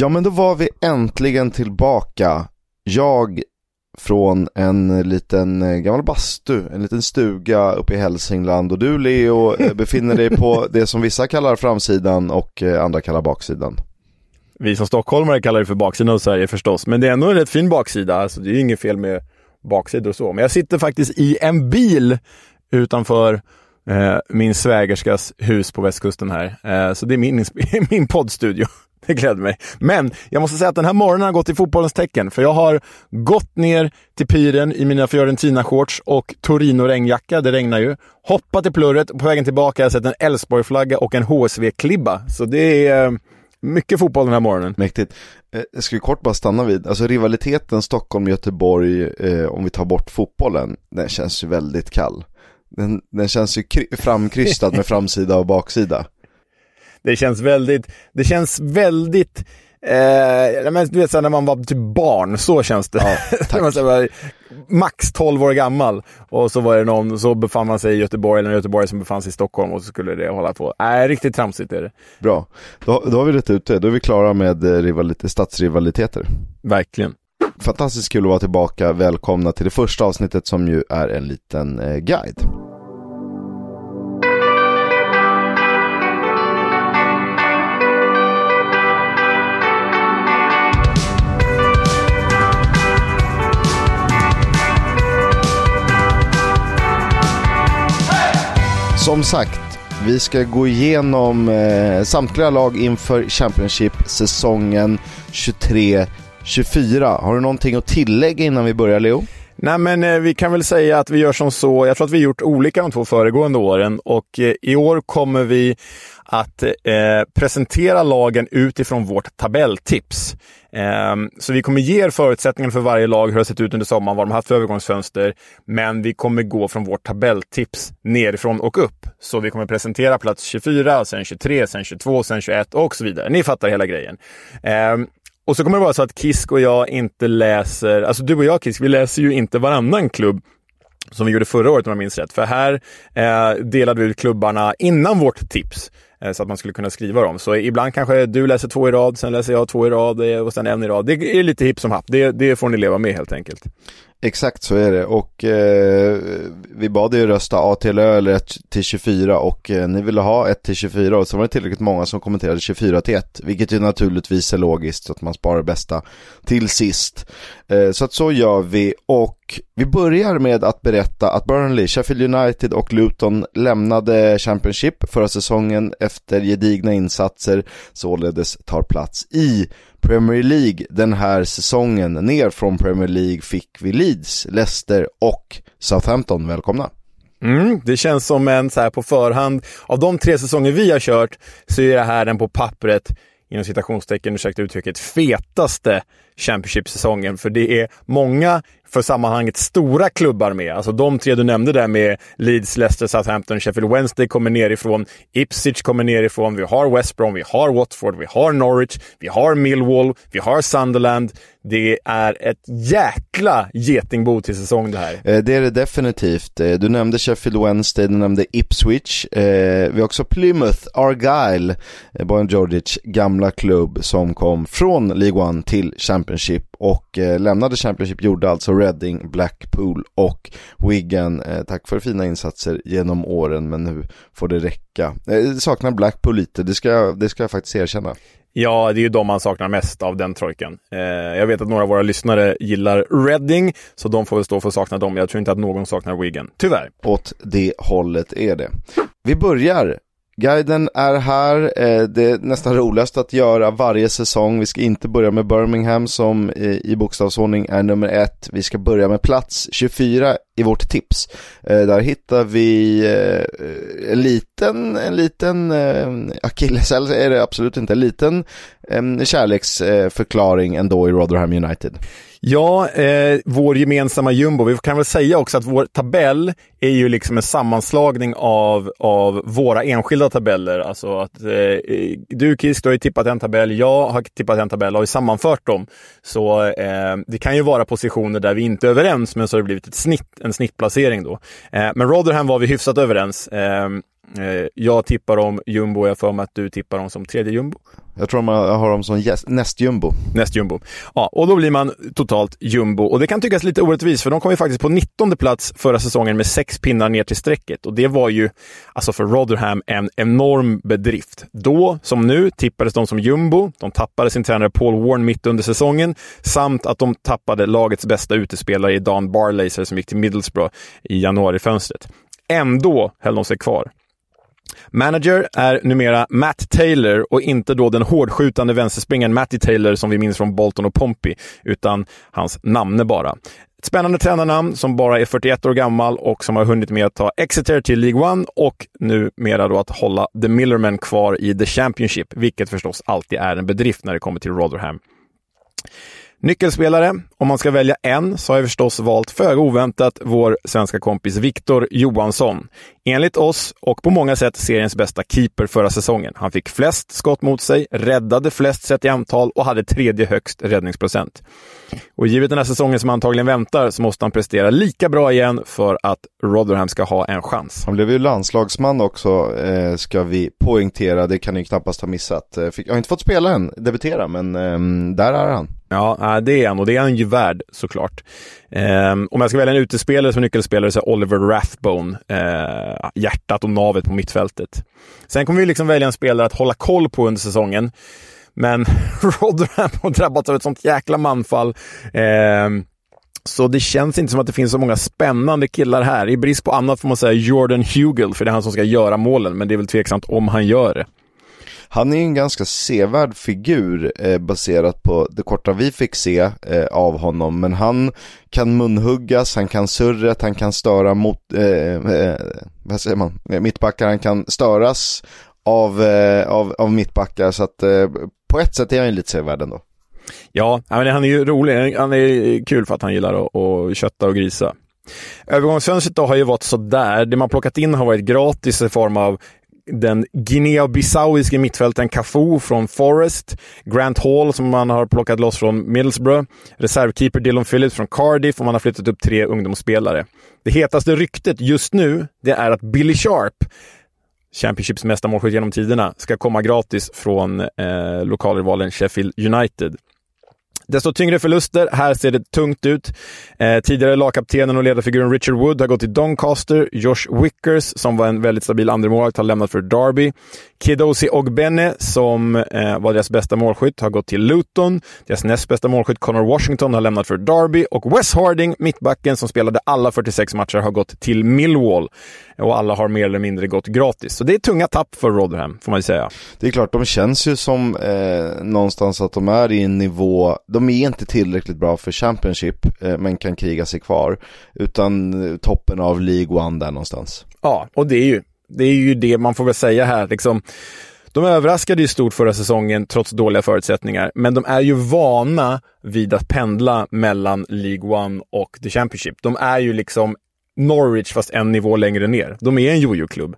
Ja, men då var vi äntligen tillbaka. Jag från en liten eh, gammal bastu, en liten stuga uppe i Hälsingland och du Leo eh, befinner dig på det som vissa kallar framsidan och eh, andra kallar baksidan. Vi som stockholmare kallar det för baksidan av Sverige förstås, men det är ändå en rätt fin baksida. Alltså, det är inget fel med baksidor och så. Men jag sitter faktiskt i en bil utanför eh, min svägerskas hus på västkusten här. Eh, så det är min, min poddstudio. Det gläder mig. Men jag måste säga att den här morgonen har gått i fotbollens tecken. För jag har gått ner till piren i mina Fiorentina-shorts och Torino-regnjacka. Det regnar ju. Hoppat i plurret och på vägen tillbaka har jag sett en Elfsborg-flagga och en HSV-klibba. Så det är eh, mycket fotboll den här morgonen. Mäktigt. Eh, jag ska kort bara stanna vid, alltså rivaliteten Stockholm-Göteborg, eh, om vi tar bort fotbollen, den känns ju väldigt kall. Den, den känns ju framkrystad med framsida och baksida. Det känns väldigt, det känns väldigt Eh, men du vet såhär, när man var typ barn, så känns det. Ja, man var max 12 år gammal och så var det någon, så befann man sig i Göteborg eller Göteborg som befann sig i Stockholm och så skulle det hålla på. Nej, äh, riktigt tramsigt är det. Bra, då, då har vi rätt ute. Då är vi klara med eh, rivalit stadsrivaliteter. Verkligen. Fantastiskt kul att vara tillbaka. Välkomna till det första avsnittet som ju är en liten eh, guide. Som sagt, vi ska gå igenom eh, samtliga lag inför Championship-säsongen 23-24. Har du någonting att tillägga innan vi börjar, Leo? Nej, men eh, vi kan väl säga att vi gör som så. Jag tror att vi gjort olika de två föregående åren och eh, i år kommer vi att eh, presentera lagen utifrån vårt tabelltips. Eh, så vi kommer ge er förutsättningarna för varje lag, hur det har sett ut under sommaren, vad de har haft för övergångsfönster. Men vi kommer gå från vårt tabelltips nerifrån och upp. Så vi kommer presentera plats 24, sen 23, sen 22, sen 21 och så vidare. Ni fattar hela grejen. Eh, och så kommer det vara så att Kisk och jag inte läser, alltså du och jag Kisk, vi läser ju inte varannan klubb som vi gjorde förra året om jag minns rätt. För här eh, delade vi ut klubbarna innan vårt tips. Eh, så att man skulle kunna skriva dem. Så ibland kanske du läser två i rad, sen läser jag två i rad eh, och sen en i rad. Det är lite hipp som happ. Det, det får ni leva med helt enkelt. Exakt så är det och eh, vi bad er rösta A till Ö eller 1 till 24 och eh, ni ville ha 1 till 24 och så var det tillräckligt många som kommenterade 24 till 1 vilket ju naturligtvis är logiskt så att man sparar bästa till sist. Eh, så att så gör vi och vi börjar med att berätta att Burnley, Sheffield United och Luton lämnade Championship förra säsongen efter gedigna insatser således tar plats i Premier League den här säsongen. Ner från Premier League fick vi Leeds, Leicester och Southampton. Välkomna! Mm, det känns som en så här på förhand, av de tre säsonger vi har kört så är det här den på pappret inom citationstecken, ursäkta uttrycket, fetaste Championship-säsongen. För det är många för sammanhanget stora klubbar med. Alltså de tre du nämnde där med Leeds, Leicester, Southampton, Sheffield Wednesday kommer nerifrån. Ipswich kommer nerifrån. Vi har West Brom, vi har Watford, vi har Norwich, vi har Millwall, vi har Sunderland. Det är ett jäkla getingbo till säsong det här. Eh, det är det definitivt. Eh, du nämnde Sheffield Wednesday, du nämnde Ipswich. Eh, vi har också Plymouth, Argyle, Bojan Djordjic gamla klubb som kom från League One till Championship och lämnade Championship, gjorde alltså Reading, Blackpool och Wigan. Tack för fina insatser genom åren men nu får det räcka. Jag saknar Blackpool lite, det ska, det ska jag faktiskt erkänna. Ja, det är ju de man saknar mest av den trojken. Eh, jag vet att några av våra lyssnare gillar Reading, så de får väl stå för att sakna dem. Jag tror inte att någon saknar Wigan, tyvärr. Åt det hållet är det. Vi börjar Guiden är här, eh, det är nästan roligast att göra varje säsong. Vi ska inte börja med Birmingham som i bokstavsordning är nummer ett. Vi ska börja med plats 24 i vårt tips. Eh, där hittar vi eh, en liten, en liten akilleshäl är det absolut inte, en liten kärleksförklaring ändå i Rotherham United. Ja, eh, vår gemensamma jumbo. Vi kan väl säga också att vår tabell är ju liksom en sammanslagning av, av våra enskilda tabeller. Alltså att eh, du Kisk, du har ju tippat en tabell, jag har tippat en tabell och har ju sammanfört dem. Så eh, det kan ju vara positioner där vi inte är överens, men så har det blivit ett snitt, en snittplacering då. Eh, men Rotherham var vi hyfsat överens. Eh, Eh, jag tippar dem jumbo och jag för mig att du tippar dem som tredje jumbo. Jag tror man har dem som nästjumbo. Nästjumbo. Ja, och då blir man totalt jumbo. Och det kan tyckas lite orättvist, för de kom ju faktiskt på 19 plats förra säsongen med sex pinnar ner till strecket. Och det var ju, alltså för Rotherham, en enorm bedrift. Då, som nu, tippades de som jumbo. De tappade sin tränare Paul Warren mitt under säsongen, samt att de tappade lagets bästa utespelare i Dan Barlaser som gick till Middlesbrough i januarifönstret. Ändå höll de sig kvar. Manager är numera Matt Taylor och inte då den hårdskjutande vänsterspringaren Matty Taylor som vi minns från Bolton och Pompey, utan hans namne bara. Ett spännande tränarnamn som bara är 41 år gammal och som har hunnit med att ta Exeter till League One och numera då att hålla The Millerman kvar i The Championship, vilket förstås alltid är en bedrift när det kommer till Rotherham. Nyckelspelare, om man ska välja en, så har jag förstås valt föga oväntat vår svenska kompis Viktor Johansson. Enligt oss och på många sätt seriens bästa keeper förra säsongen. Han fick flest skott mot sig, räddade flest sett i antal och hade tredje högst räddningsprocent. Och givet den här säsongen som antagligen väntar så måste han prestera lika bra igen för att Rotherham ska ha en chans. Han blev ju landslagsman också, eh, ska vi poängtera. Det kan ni knappast ha missat. Eh, fick, jag har inte fått spela än, debutera, men eh, där är han. Ja, äh, det är han och det är han ju värd såklart. Eh, om jag ska välja en utespelare som nyckelspelare så är Oliver Rathbone eh, hjärtat och navet på mittfältet. Sen kommer vi liksom välja en spelare att hålla koll på under säsongen. Men Rotherham har drabbats av ett sånt jäkla manfall. Eh, så det känns inte som att det finns så många spännande killar här. I brist på annat får man säga Jordan Hugel, för det är han som ska göra målen, men det är väl tveksamt om han gör det. Han är ju en ganska sevärd figur eh, baserat på det korta vi fick se eh, av honom. Men han kan munhuggas, han kan surret, han kan störa mot, eh, eh vad säger man, mittbackar, han kan störas av, eh, av, av mittbackar. Så att eh, på ett sätt är han ju lite sevärd ändå. Ja, han är ju rolig. Han är kul för att han gillar att, att kötta och grisa. Övergångsfönstret har ju varit sådär. Det man plockat in har varit gratis i form av den Guinea-Bissauiske mittfältaren Cafu från Forest, Grant Hall som man har plockat loss från Middlesbrough, reservkeeper Dylan Phillips från Cardiff och man har flyttat upp tre ungdomsspelare. Det hetaste ryktet just nu, det är att Billy Sharp, Championships mesta målskytt genom tiderna, ska komma gratis från eh, lokalrivalen Sheffield United. Desto tyngre förluster. Här ser det tungt ut. Eh, tidigare lagkaptenen och ledarfiguren Richard Wood har gått till Doncaster. Josh Wickers, som var en väldigt stabil andremålvakt, har lämnat för Derby. Kidosi Ogbene, som eh, var deras bästa målskytt, har gått till Luton. Deras näst bästa målskytt, Connor Washington, har lämnat för Derby. Och Wes Harding, mittbacken, som spelade alla 46 matcher, har gått till Millwall. Och alla har mer eller mindre gått gratis. Så det är tunga tapp för Rotherham, får man ju säga. Det är klart, de känns ju som eh, någonstans att de är i en nivå, de är inte tillräckligt bra för Championship, eh, men kan kriga sig kvar. Utan eh, toppen av League One där någonstans. Ja, och det är ju det är ju det man får väl säga här. Liksom, de överraskade ju stort förra säsongen trots dåliga förutsättningar, men de är ju vana vid att pendla mellan League One och The Championship. De är ju liksom Norwich fast en nivå längre ner. De är en jojo-klubb.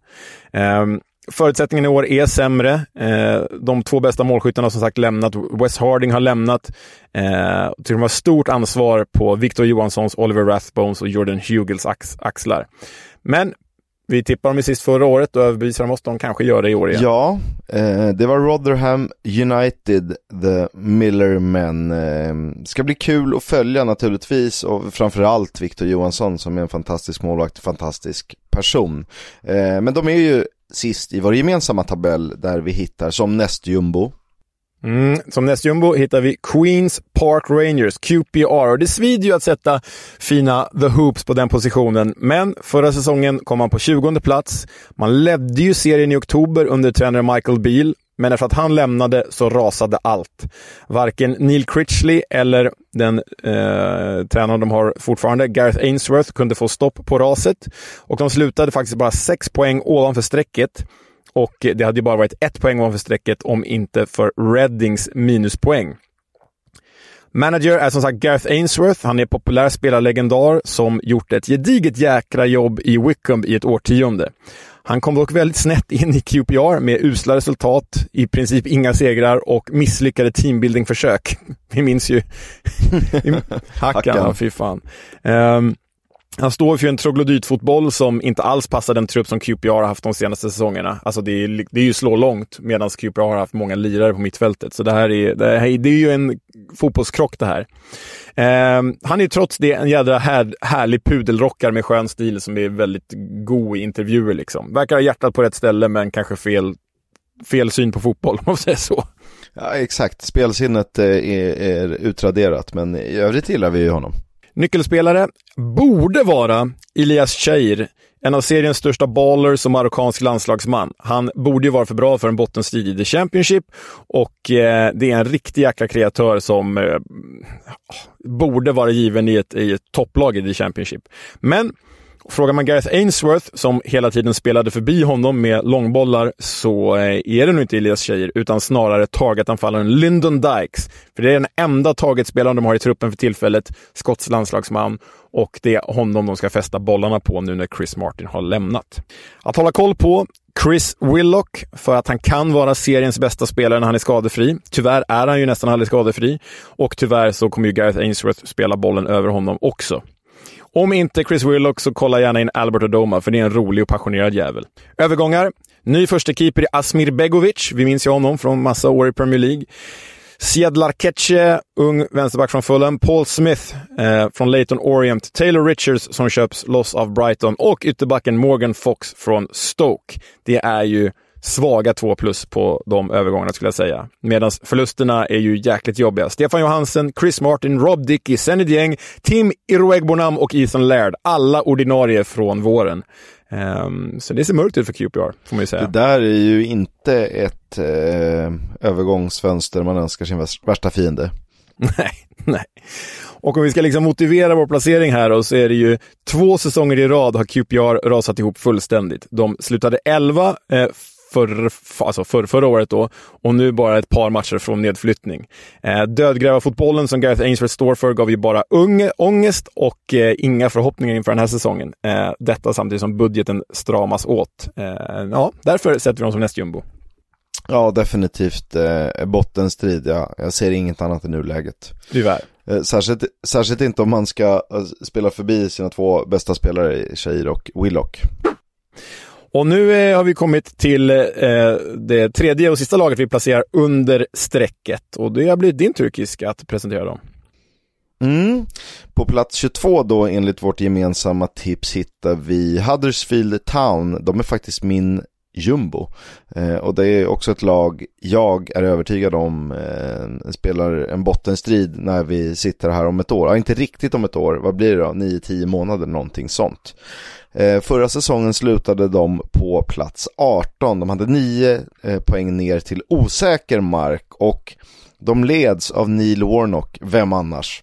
Um, Förutsättningarna i år är sämre. Eh, de två bästa målskyttarna har som sagt lämnat. Wes Harding har lämnat. Eh, de har stort ansvar på Victor Johanssons, Oliver Rathbones och Jordan Hugels ax axlar. Men vi tippade dem i sist förra året och överbevisade de oss. De kanske gör det i år igen. Ja, eh, det var Rotherham United, The Miller Men. Eh, ska bli kul att följa naturligtvis och framförallt Victor Johansson som är en fantastisk målvakt, fantastisk person. Eh, men de är ju sist i vår gemensamma tabell där vi hittar som nästjumbo Mm, som nästjumbo hittar vi Queens Park Rangers, QPR. Och det svider ju att sätta fina The Hoops på den positionen, men förra säsongen kom man på 20 plats. Man ledde ju serien i oktober under tränare Michael Beal, men efter att han lämnade så rasade allt. Varken Neil Critchley eller den eh, tränaren de har fortfarande, Gareth Ainsworth, kunde få stopp på raset. Och de slutade faktiskt bara sex poäng ovanför strecket. Och det hade ju bara varit ett poäng ovanför strecket om inte för Reddings minuspoäng. Manager är som sagt Gareth Ainsworth. Han är populär spelarlegendar som gjort ett gediget jäkra jobb i Wickham i ett årtionde. Han kom dock väldigt snett in i QPR med usla resultat, i princip inga segrar och misslyckade teambuildingförsök. Vi minns ju Hackan, fy fan. Um, han står för en troglodytfotboll som inte alls passar den trupp som QPR har haft de senaste säsongerna. Alltså det är, det är ju slå långt medan QPR har haft många lirare på mittfältet. Så det här är, det, här, det är ju en fotbollskrock det här. Eh, han är trots det en jädra här, härlig pudelrockare med skön stil som är väldigt god i intervjuer. Liksom. Verkar ha hjärtat på rätt ställe men kanske fel, fel syn på fotboll om man säger så. Ja, exakt. Spelsinnet eh, är, är utraderat, men i övrigt gillar vi ju honom. Nyckelspelare borde vara Elias Cheir, en av seriens största ballers och marockansk landslagsman. Han borde ju vara för bra för en bottenstrid i The Championship och eh, det är en riktig jäkla kreatör som eh, borde vara given i ett, i ett topplag i The Championship. Men Frågar man Gareth Ainsworth, som hela tiden spelade förbi honom med långbollar, så eh, är det nog inte Elias Tjejer, utan snarare targetanfallaren Lyndon Dykes. För det är den enda targetspelaren de har i truppen för tillfället, Skotts landslagsman, och det är honom de ska fästa bollarna på nu när Chris Martin har lämnat. Att hålla koll på Chris Willock, för att han kan vara seriens bästa spelare när han är skadefri. Tyvärr är han ju nästan aldrig skadefri och tyvärr så kommer ju Gareth Ainsworth spela bollen över honom också. Om inte Chris Willock så kolla gärna in Albert Odoma, för det är en rolig och passionerad jävel. Övergångar. Ny första keeper i Asmir Begovic. Vi minns ju honom från massa år i Premier League. Siad Larkeche, ung vänsterback från Fulham. Paul Smith eh, från Leighton Orient. Taylor Richards som köps loss av Brighton. Och ytterbacken Morgan Fox från Stoke. Det är ju svaga 2 plus på de övergångarna skulle jag säga. Medan förlusterna är ju jäkligt jobbiga. Stefan Johansen, Chris Martin, Rob Dickey, Senny Dieng, Tim Iroegbonam och Ethan Laird. Alla ordinarie från våren. Um, så det ser mörkt ut för QPR, får man ju säga. Det där är ju inte ett eh, övergångsfönster man önskar sin värsta fiende. Nej, nej. Och om vi ska liksom motivera vår placering här då, så är det ju två säsonger i rad har QPR rasat ihop fullständigt. De slutade 11 eh, för, alltså för, förra året då och nu bara ett par matcher från nedflyttning. Eh, Dödgrävarfotbollen som Gareth Ainsworth står för gav ju bara ung, ångest och eh, inga förhoppningar inför den här säsongen. Eh, detta samtidigt som budgeten stramas åt. Eh, ja, därför sätter vi dem som nästjumbo. Ja, definitivt eh, bottenstrid. Ja. Jag ser inget annat i nuläget. Tyvärr. Eh, särskilt, särskilt inte om man ska eh, spela förbi sina två bästa spelare, Shahir och Willock. Och nu eh, har vi kommit till eh, det tredje och sista laget vi placerar under strecket. Och det har blivit din turkisk att presentera dem. Mm. På plats 22 då enligt vårt gemensamma tips hittar vi Huddersfield Town. De är faktiskt min jumbo. Eh, och det är också ett lag jag är övertygad om eh, spelar en bottenstrid när vi sitter här om ett år. Ja, inte riktigt om ett år, vad blir det då? 9-10 månader, någonting sånt. Eh, förra säsongen slutade de på plats 18. De hade 9 eh, poäng ner till osäker mark och de leds av Neil Warnock, vem annars?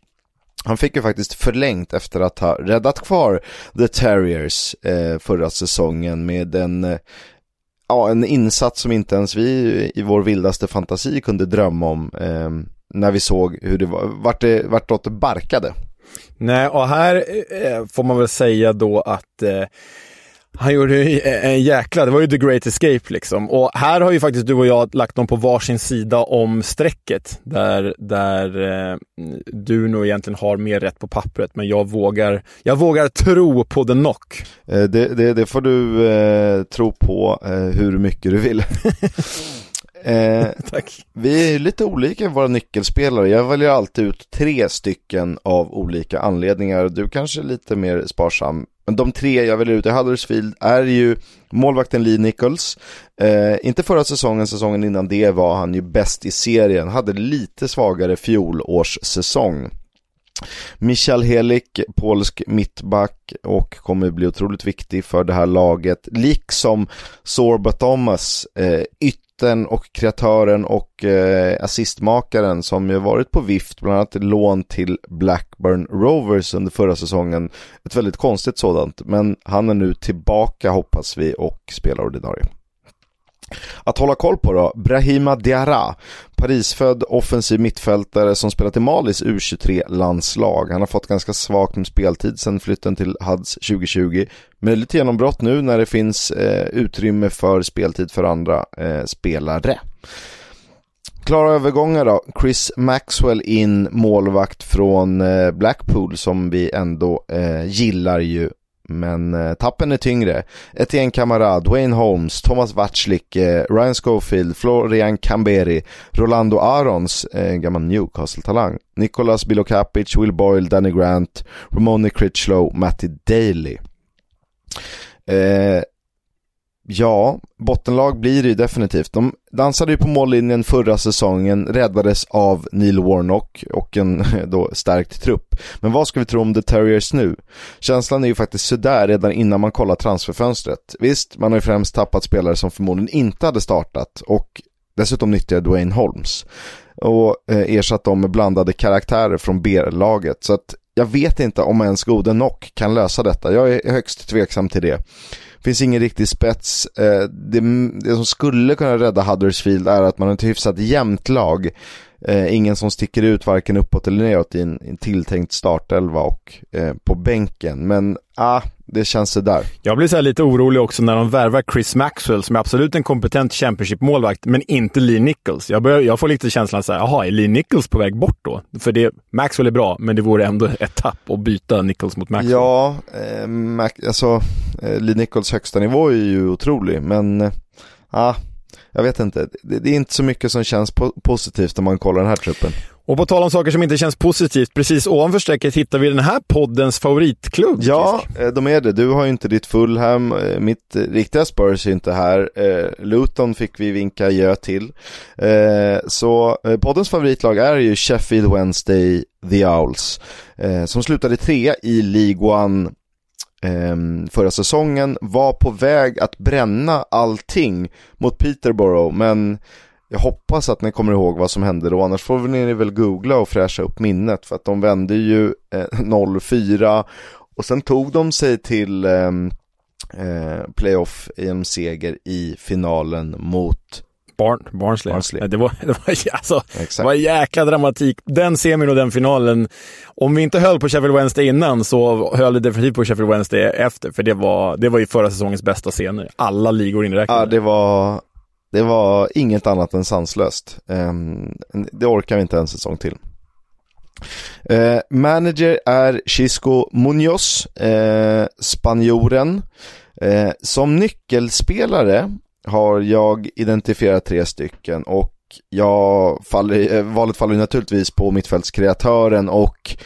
Han fick ju faktiskt förlängt efter att ha räddat kvar The Terriers eh, förra säsongen med en, eh, ja, en insats som inte ens vi i vår vildaste fantasi kunde drömma om eh, när vi såg hur det var, vart det, vartåt det barkade. Nej, och här eh, får man väl säga då att eh, han gjorde en jäkla, det var ju the great escape liksom. Och här har ju faktiskt du och jag lagt dem på varsin sida om strecket. Där, där eh, du nog egentligen har mer rätt på pappret, men jag vågar, jag vågar tro på the knock. Eh, det, det, det, får du eh, tro på eh, hur mycket du vill. Eh, Tack. Vi är lite olika i våra nyckelspelare. Jag väljer alltid ut tre stycken av olika anledningar. Du kanske är lite mer sparsam. Men de tre jag väljer ut i Huddersfield är ju målvakten Lee Nichols. Eh, inte förra säsongen, säsongen innan det var han ju bäst i serien. Hade lite svagare fjolårssäsong. Michal Helik, polsk mittback och kommer bli otroligt viktig för det här laget. Liksom Sorba Thomas, eh, ytten och kreatören och eh, assistmakaren som ju varit på vift, bland annat lån till Blackburn Rovers under förra säsongen. Ett väldigt konstigt sådant, men han är nu tillbaka hoppas vi och spelar ordinarie. Att hålla koll på då, Brahima Diarra, Parisfödd offensiv mittfältare som spelat i Malis U23-landslag. Han har fått ganska svagt med speltid sedan flytten till Huds 2020. Möjligt genombrott nu när det finns eh, utrymme för speltid för andra eh, spelare. Klara övergångar då. Chris Maxwell in, målvakt från eh, Blackpool som vi ändå eh, gillar ju. Men eh, tappen är tyngre. Etienne Camara, Dwayne Holmes, Thomas Watzlik, eh, Ryan Schofield, Florian Camberi, Rolando Arons, eh, gammal Newcastle-talang, Nicolas Bilokapic, Will Boyle, Danny Grant, Ramoni Critchlow, Matty Daly. Eh, Ja, bottenlag blir det ju definitivt. De dansade ju på mållinjen förra säsongen, räddades av Neil Warnock och en då stärkt trupp. Men vad ska vi tro om The Terriers nu? Känslan är ju faktiskt sådär redan innan man kollar transferfönstret. Visst, man har ju främst tappat spelare som förmodligen inte hade startat och dessutom nyttjade Dwayne Holmes och eh, ersatt dem med blandade karaktärer från B-laget. Så att jag vet inte om ens gode Nock kan lösa detta. Jag är högst tveksam till det finns ingen riktig spets. Eh, det, det, som skulle kunna rädda Huddersfield är att man har ett hyfsat jämnt lag. Eh, ingen som sticker ut varken uppåt eller neråt i en, en tilltänkt startelva och eh, på bänken. Men ah, det känns sådär. Jag blir så lite orolig också när de värvar Chris Maxwell som är absolut en kompetent Championship-målvakt, men inte Lee Nichols. Jag, börjar, jag får lite känslan så här, jaha, är Lee Nichols på väg bort då? För det, Maxwell är bra, men det vore ändå ett tapp att byta Nichols mot Maxwell. Ja, eh, Mac, alltså eh, Lee Nichols högsta nivå är ju otrolig, men eh, ah, jag vet inte. Det, det, är inte så mycket som känns po positivt när man kollar den här truppen. Och på tal om saker som inte känns positivt, precis ovanför strecket hittar vi den här poddens favoritklubb. Ja, eh, de är det. Du har ju inte ditt Fulham, eh, mitt riktiga Spurs är inte här. Eh, Luton fick vi vinka gö till. Så poddens favoritlag är ju Sheffield Wednesday The Owls, som slutade trea i League One Ehm, förra säsongen, var på väg att bränna allting mot Peterborough, men jag hoppas att ni kommer ihåg vad som hände då, annars får ni väl googla och fräscha upp minnet för att de vände ju eh, 0-4 och sen tog de sig till eh, eh, playoff i en seger i finalen mot Barn, Barnsley. Barnsley. Det, var, det, var, alltså, det var jäkla dramatik. Den semin och den finalen. Om vi inte höll på Sheffield Wednesday innan så höll vi definitivt på Sheffield Wednesday efter. För det var, det var ju förra säsongens bästa scener. Alla ligor inräknade. Ja, det var, det var inget annat än sanslöst. Um, det orkar vi inte en säsong till. Uh, manager är Chisco Munoz, uh, spanjoren. Uh, som nyckelspelare har jag identifierat tre stycken och jag faller, valet faller naturligtvis på mittfältskreatören och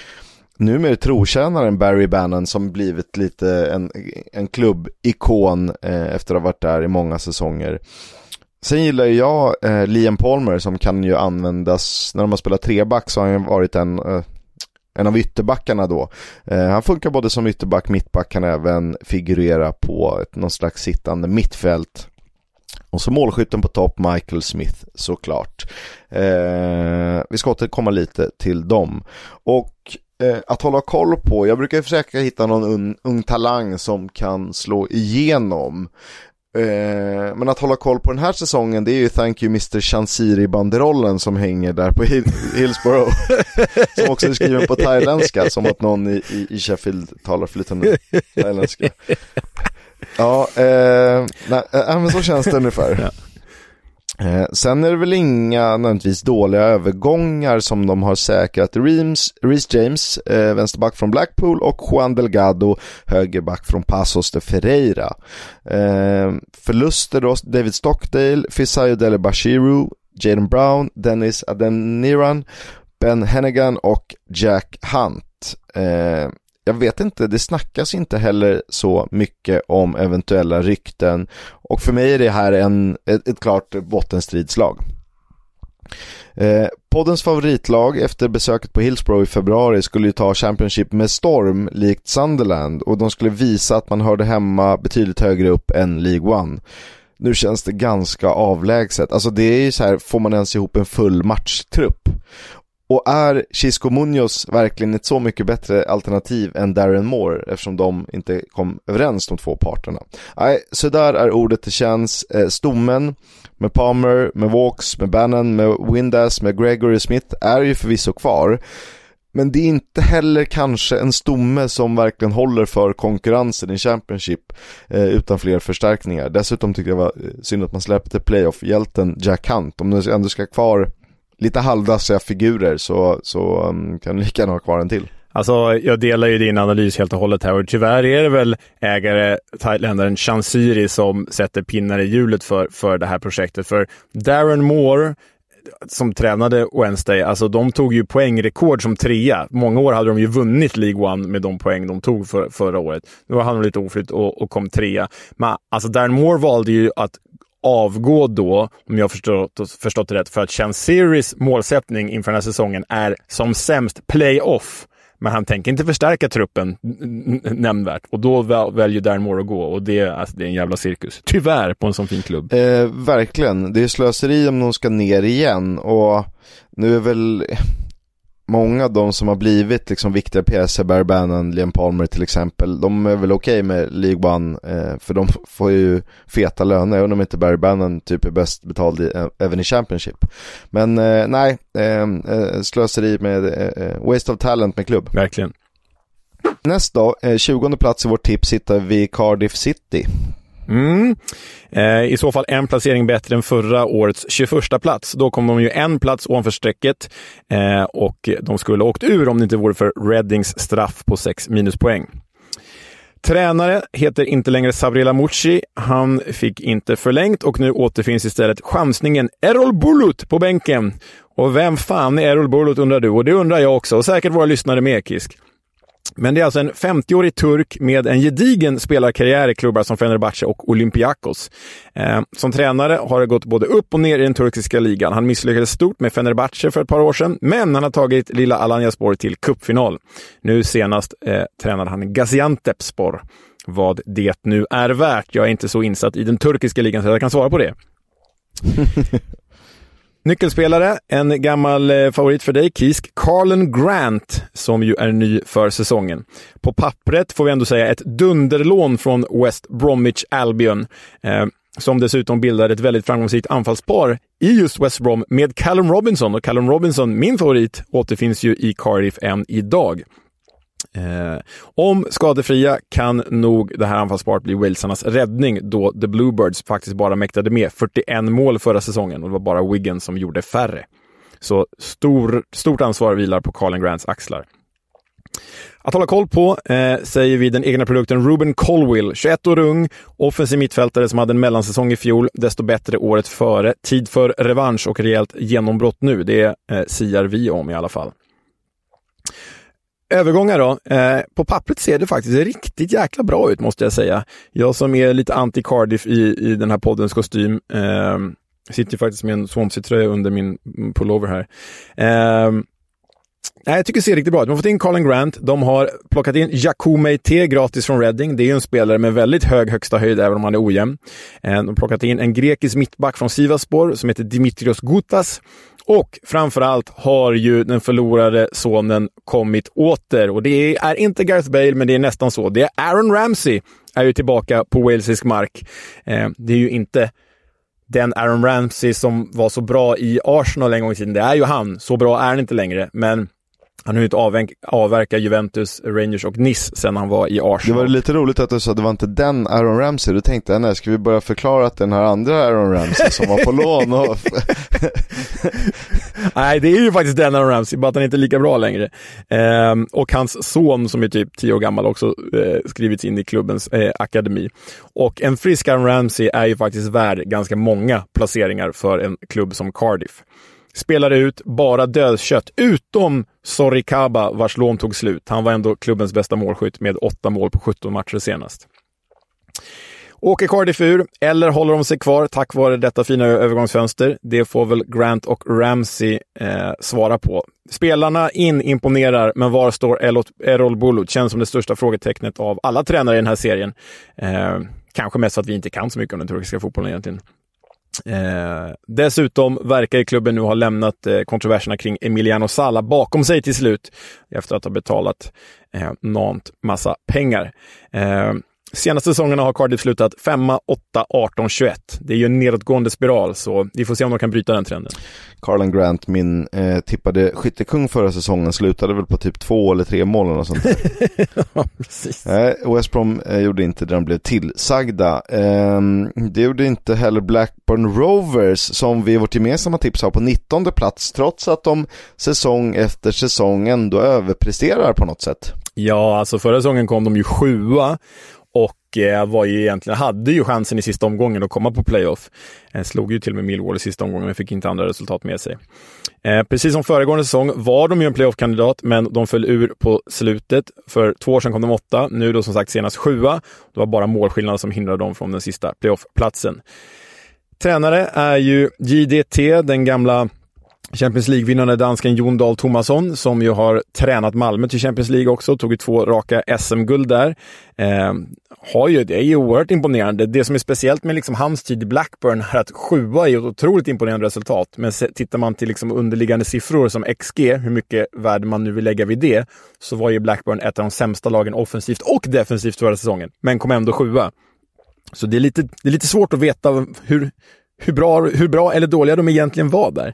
numera trotjänaren Barry Bannon som blivit lite en, en klubbikon eh, efter att ha varit där i många säsonger. Sen gillar jag eh, Liam Palmer som kan ju användas, när de har spelat treback så har han ju varit en, eh, en av ytterbackarna då. Eh, han funkar både som ytterback, mittback, kan även figurera på ett, någon slags sittande mittfält. Och så målskytten på topp, Michael Smith såklart. Eh, vi ska återkomma lite till dem. Och eh, att hålla koll på, jag brukar försöka hitta någon un, ung talang som kan slå igenom. Eh, men att hålla koll på den här säsongen det är ju Thank You Mr. Chansiri banderollen som hänger där på Hill Hillsborough. som också är skriven på thailändska, som att någon i, i, i Sheffield talar flytande thailändska. Ja, eh, nej, men så känns det ungefär. Ja. Eh, sen är det väl inga nödvändigtvis dåliga övergångar som de har säkrat. Reams, Reece James, eh, vänsterback från Blackpool och Juan Delgado, högerback från Pasos de Ferreira. Eh, förluster då, David Stockdale, Fisayo Dele Bashiru, Jaden Brown, Dennis Adeniran, Ben Hennigan och Jack Hunt. Eh, jag vet inte, det snackas inte heller så mycket om eventuella rykten och för mig är det här en, ett, ett klart bottenstridslag. Eh, poddens favoritlag efter besöket på Hillsborough i februari skulle ju ta Championship med storm likt Sunderland och de skulle visa att man hörde hemma betydligt högre upp än League One. Nu känns det ganska avlägset. Alltså det är ju så här, får man ens ihop en full matchtrupp? Och är Chisco Munoz verkligen ett så mycket bättre alternativ än Darren Moore eftersom de inte kom överens de två parterna? Nej, så där är ordet det känns. Eh, stommen med Palmer, med Walks, med Bannon, med Windass, med Gregory Smith är ju förvisso kvar. Men det är inte heller kanske en stomme som verkligen håller för konkurrensen i Championship eh, utan fler förstärkningar. Dessutom tycker jag det var eh, synd att man släppte playoff-hjälten Jack Hunt. Om du ändå ska kvar lite halvdassiga figurer så, så um, kan du lika gärna ha kvar en till. Alltså, jag delar ju din analys helt och hållet här och tyvärr är det väl ägare, thailändaren Chansiri, som sätter pinnar i hjulet för, för det här projektet. För Darren Moore, som tränade Wednesday, alltså de tog ju poängrekord som trea. Många år hade de ju vunnit League One med de poäng de tog för, förra året. Nu hade han lite oflytt och, och kom trea. Men alltså Darren Moore valde ju att avgå då, om jag förstått, förstått det rätt, för att Chanceris målsättning inför den här säsongen är som sämst playoff. Men han tänker inte förstärka truppen nämnvärt och då väljer Darren Moore att gå och det, alltså, det är en jävla cirkus. Tyvärr på en sån fin klubb. Eh, verkligen, det är slöseri om de ska ner igen och nu är väl många av de som har blivit liksom viktiga pjäser, Barry Bannon, Liam Palmer till exempel, de är väl okej okay med League One, eh, för de får ju feta löner, även om inte Barry Bannon typ är bäst betald i, eh, även i Championship. Men eh, nej, eh, eh slöseri med eh, waste of talent med klubb. Verkligen. Nästa då, 20 plats i vårt tips hittar vi Cardiff City. Mm. Eh, I så fall en placering bättre än förra årets 21 plats. Då kom de ju en plats ovanför strecket eh, och de skulle ha åkt ur om det inte vore för Reddings straff på 6 minuspoäng. Tränare heter inte längre Sabrila Mucci. Han fick inte förlängt och nu återfinns istället chansningen Errol Bulut på bänken. Och vem fan är Errol Bulut undrar du? Och det undrar jag också och säkert våra lyssnare med, Kisk. Men det är alltså en 50-årig turk med en gedigen spelarkarriär i klubbar som Fenerbahce och Olympiakos. Eh, som tränare har det gått både upp och ner i den turkiska ligan. Han misslyckades stort med Fenerbahce för ett par år sedan, men han har tagit lilla Alanyaspor till cupfinal. Nu senast eh, tränade han Gaziantepspor. Vad det nu är värt. Jag är inte så insatt i den turkiska ligan så jag kan svara på det. Nyckelspelare, en gammal eh, favorit för dig, Kisk, Carlen Grant, som ju är ny för säsongen. På pappret får vi ändå säga ett dunderlån från West Bromwich Albion, eh, som dessutom bildar ett väldigt framgångsrikt anfallspar i just West Brom med Callum Robinson. Och Callum Robinson, min favorit, återfinns ju i Cardiff än idag. Eh, om skadefria kan nog det här anfallsparet bli Walesarnas räddning då The Bluebirds faktiskt bara mäktade med 41 mål förra säsongen och det var bara Wigan som gjorde färre. Så stor, stort ansvar vilar på Carlin Grants axlar. Att hålla koll på eh, säger vi den egna produkten Ruben Colwill, 21 år ung, offensiv mittfältare som hade en mellansäsong i fjol, desto bättre året före. Tid för revansch och rejält genombrott nu, det eh, siar vi om i alla fall. Övergångar då. Eh, på pappret ser det faktiskt riktigt jäkla bra ut måste jag säga. Jag som är lite anti-Cardiff i, i den här poddens kostym. Eh, sitter faktiskt med en Swansea-tröja under min pullover här. Eh, Nej, jag tycker det ser riktigt bra ut. De har fått in Colin Grant. De har plockat in Jakou Meite gratis från Reading. Det är ju en spelare med väldigt hög högsta höjd, även om han är ojämn. Eh, de har plockat in en grekisk mittback från Sivaspor som heter Dimitrios Gutas. Och framförallt har ju den förlorade sonen kommit åter. Och det är inte Gareth Bale, men det är nästan så. Det är Aaron Ramsey är ju tillbaka på walesisk mark. Eh, det är ju inte den Aaron Ramsey som var så bra i Arsenal en gång i tiden. Det är ju han. Så bra är han inte längre, men han har ju inte avverkat Juventus, Rangers och Nice sen han var i Arsenal. Det var lite roligt att du sa att det var inte den Aaron Ramsey. Du tänkte, nej, ska vi börja förklara att den här andra Aaron Ramsey som var på lån och... nej, det är ju faktiskt den Aaron Ramsey, bara att han inte är lika bra längre. Ehm, och hans son som är typ tio år gammal också eh, skrivits in i klubbens eh, akademi. Och en frisk Aaron Ramsey är ju faktiskt värd ganska många placeringar för en klubb som Cardiff spelade ut bara dödkött, utom Sorikaba vars lån tog slut. Han var ändå klubbens bästa målskytt med åtta mål på 17 matcher senast. Åker Cardiff ur, eller håller de sig kvar tack vare detta fina övergångsfönster? Det får väl Grant och Ramsey eh, svara på. Spelarna in imponerar, men var står Errol Bulut? Känns som det största frågetecknet av alla tränare i den här serien. Eh, kanske mest för att vi inte kan så mycket om den turkiska fotbollen egentligen. Eh, dessutom verkar klubben nu ha lämnat eh, kontroverserna kring Emiliano Sala bakom sig till slut efter att ha betalat eh, Nant massa pengar. Eh, Senaste säsongerna har Cardiff slutat 5, 8, 18, 21. Det är ju en nedåtgående spiral, så vi får se om de kan bryta den trenden. Carlan Grant, min eh, tippade skyttekung förra säsongen, slutade väl på typ två eller tre mål eller sånt ja, precis. Eh, West Brom eh, gjorde inte det de blev tillsagda. Eh, det gjorde inte heller Blackburn Rovers, som vi i vårt gemensamma tips har på 19 plats, trots att de säsong efter säsong ändå överpresterar på något sätt. Ja, alltså förra säsongen kom de ju sjua och eh, var ju egentligen, hade ju chansen i sista omgången att komma på playoff. Eh, slog ju till och med Millwall i sista omgången, men fick inte andra resultat med sig. Eh, precis som föregående säsong var de ju en playoff-kandidat, men de föll ur på slutet. För två år sedan kom de åtta, nu då som sagt senast sjua. Det var bara målskillnaden som hindrade dem från den sista playoff-platsen. Tränare är ju JDT, den gamla Champions League-vinnande dansken Jon Dahl Tomasson, som ju har tränat Malmö till Champions League också, tog ju två raka SM-guld där. Eh, har ju, det är ju oerhört imponerande. Det som är speciellt med liksom hans tid i Blackburn är att sjua är ett otroligt imponerande resultat. Men tittar man till liksom underliggande siffror som XG, hur mycket värde man nu vill lägga vid det, så var ju Blackburn ett av de sämsta lagen offensivt och defensivt förra säsongen, men kom ändå sjua. Så det är lite, det är lite svårt att veta hur, hur bra, hur bra eller dåliga de egentligen var där.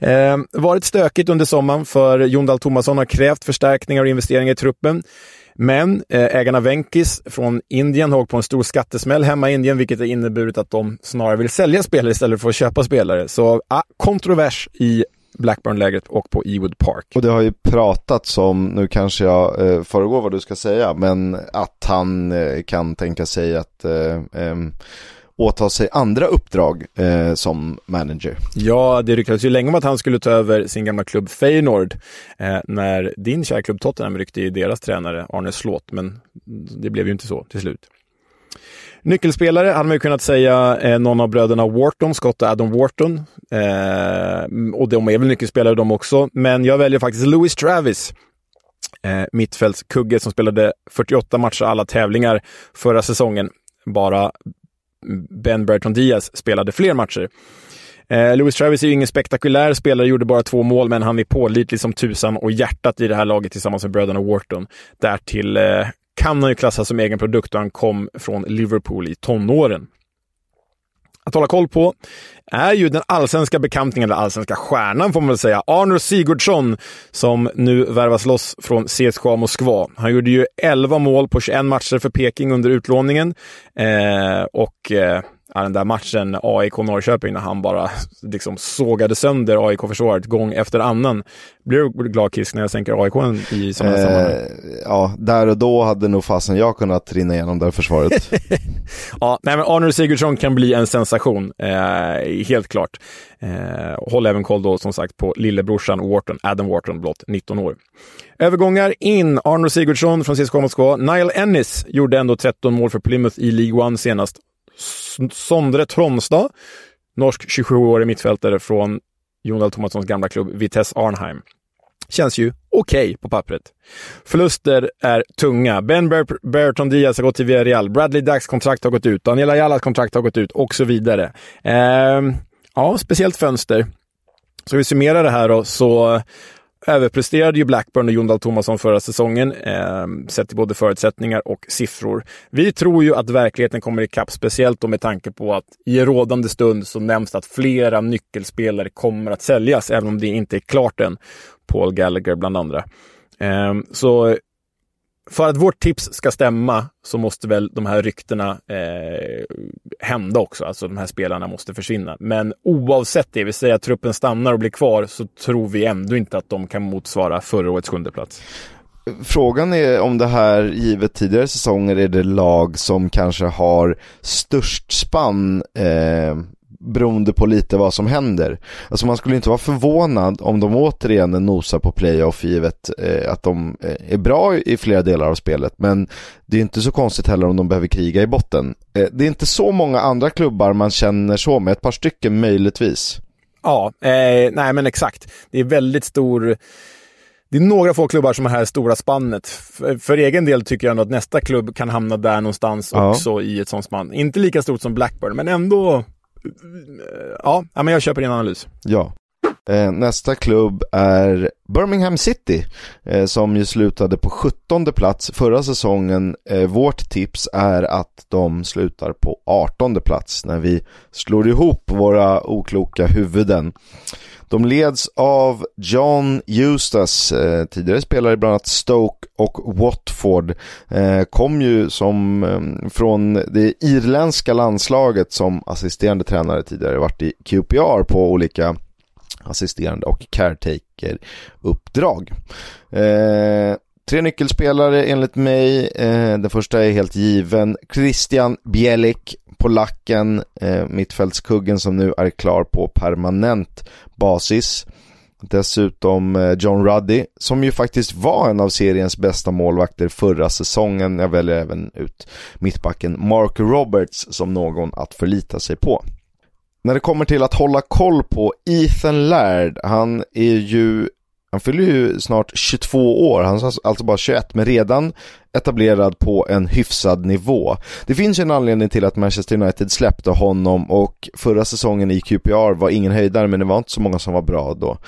Eh, varit stökigt under sommaren för Jon Dahl Tomasson har krävt förstärkningar och investeringar i truppen. Men eh, ägarna Venkis från Indien har åkt på en stor skattesmäll hemma i Indien, vilket har inneburit att de snarare vill sälja spelare istället för att köpa spelare. Så ah, kontrovers i Blackburn-lägret och på Ewood Park. Och det har ju pratats om, nu kanske jag eh, föregår vad du ska säga, men att han eh, kan tänka sig att eh, eh åta sig andra uppdrag eh, som manager. Ja, det ryktades ju länge om att han skulle ta över sin gamla klubb Feyenoord eh, när din kära klubb Tottenham ryckte i deras tränare Arne Slåt, men det blev ju inte så till slut. Nyckelspelare hade man ju kunnat säga eh, någon av bröderna Wharton, Scott och Adam Wharton. Eh, och de är väl nyckelspelare de också, men jag väljer faktiskt Louis Travis. Eh, mittfältskugge som spelade 48 matcher alla tävlingar förra säsongen. Bara Ben Bertrand Diaz spelade fler matcher. Eh, Louis Travis är ju ingen spektakulär spelare, gjorde bara två mål, men han är pålitlig som tusan och hjärtat i det här laget tillsammans med bröderna Wharton. Därtill eh, kan han ju klassas som egen produkt och han kom från Liverpool i tonåren att hålla koll på är ju den allsvenska bekantningen, eller allsvenska stjärnan får man väl säga, Arnor Sigurdsson, som nu värvas loss från CSKA Moskva. Han gjorde ju 11 mål på 21 matcher för Peking under utlåningen eh, och eh, ja, den där matchen AIK-Norrköping när han bara liksom sågade sönder AIK-försvaret gång efter annan. Blir du glad Kisk när jag sänker AIK i sådana eh, sammanhang? Ja, där och då hade nog fasen jag kunnat rinna igenom det försvaret. ja, nej men Arnold Sigurdsson kan bli en sensation, eh, helt klart. Eh, håll även koll då som sagt på lillebrorsan Wharton, Adam Wharton, blott 19 år. Övergångar in, Arnold Sigurdsson från CSKA Moskva. Niall Ennis gjorde ändå 13 mål för Plymouth i League One senast. Sondre Tronstad, norsk 27-årig mittfältare från Jon Dahl Tomassons gamla klubb Vitesse Arnheim. Känns ju okej okay på pappret. Förluster är tunga. Ben Ber Berton Diaz har gått till Villarreal. Bradley Dacks kontrakt har gått ut. Daniela Jallas kontrakt har gått ut och så vidare. Eh, ja, speciellt fönster. Så vi summerar det här då, så överpresterade ju Blackburn och Jon Dahl Tomasson förra säsongen, eh, sett till både förutsättningar och siffror. Vi tror ju att verkligheten kommer ikapp, speciellt då med tanke på att i rådande stund så nämns det att flera nyckelspelare kommer att säljas, även om det inte är klart än. Paul Gallagher bland andra. Eh, så för att vårt tips ska stämma så måste väl de här ryktena eh, hända också. Alltså de här spelarna måste försvinna. Men oavsett det, vi säger att truppen stannar och blir kvar, så tror vi ändå inte att de kan motsvara förra årets sjunde plats. Frågan är om det här, givet tidigare säsonger, är det lag som kanske har störst spann eh, beroende på lite vad som händer. Alltså man skulle inte vara förvånad om de återigen nosar på playoff givet eh, att de eh, är bra i flera delar av spelet. Men det är inte så konstigt heller om de behöver kriga i botten. Eh, det är inte så många andra klubbar man känner så med, ett par stycken möjligtvis. Ja, eh, nej men exakt. Det är väldigt stor det är några få klubbar som har det här stora spannet. För, för, egen del tycker jag ändå att nästa klubb kan hamna där någonstans ja. också i ett sånt spann. Inte lika stort som Blackburn, men ändå ja, men jag köper din analys. Ja. Eh, nästa klubb är Birmingham City eh, som ju slutade på 17 plats förra säsongen. Eh, vårt tips är att de slutar på 18 plats när vi slår ihop våra okloka huvuden. De leds av John Eustace, eh, tidigare spelare i bland annat Stoke och Watford. Eh, kom ju som eh, från det irländska landslaget som assisterande tränare tidigare, varit i QPR på olika assisterande och caretaker-uppdrag. Eh, tre nyckelspelare enligt mig. Eh, den första är helt given. Christian Bielik, polacken, eh, mittfältskuggen som nu är klar på permanent basis. Dessutom eh, John Ruddy, som ju faktiskt var en av seriens bästa målvakter förra säsongen. Jag väljer även ut mittbacken Mark Roberts som någon att förlita sig på. När det kommer till att hålla koll på Ethan Laird, han är ju han fyller ju snart 22 år, han är alltså bara 21, men redan etablerad på en hyfsad nivå. Det finns ju en anledning till att Manchester United släppte honom och förra säsongen i QPR var ingen höjdare, men det var inte så många som var bra då.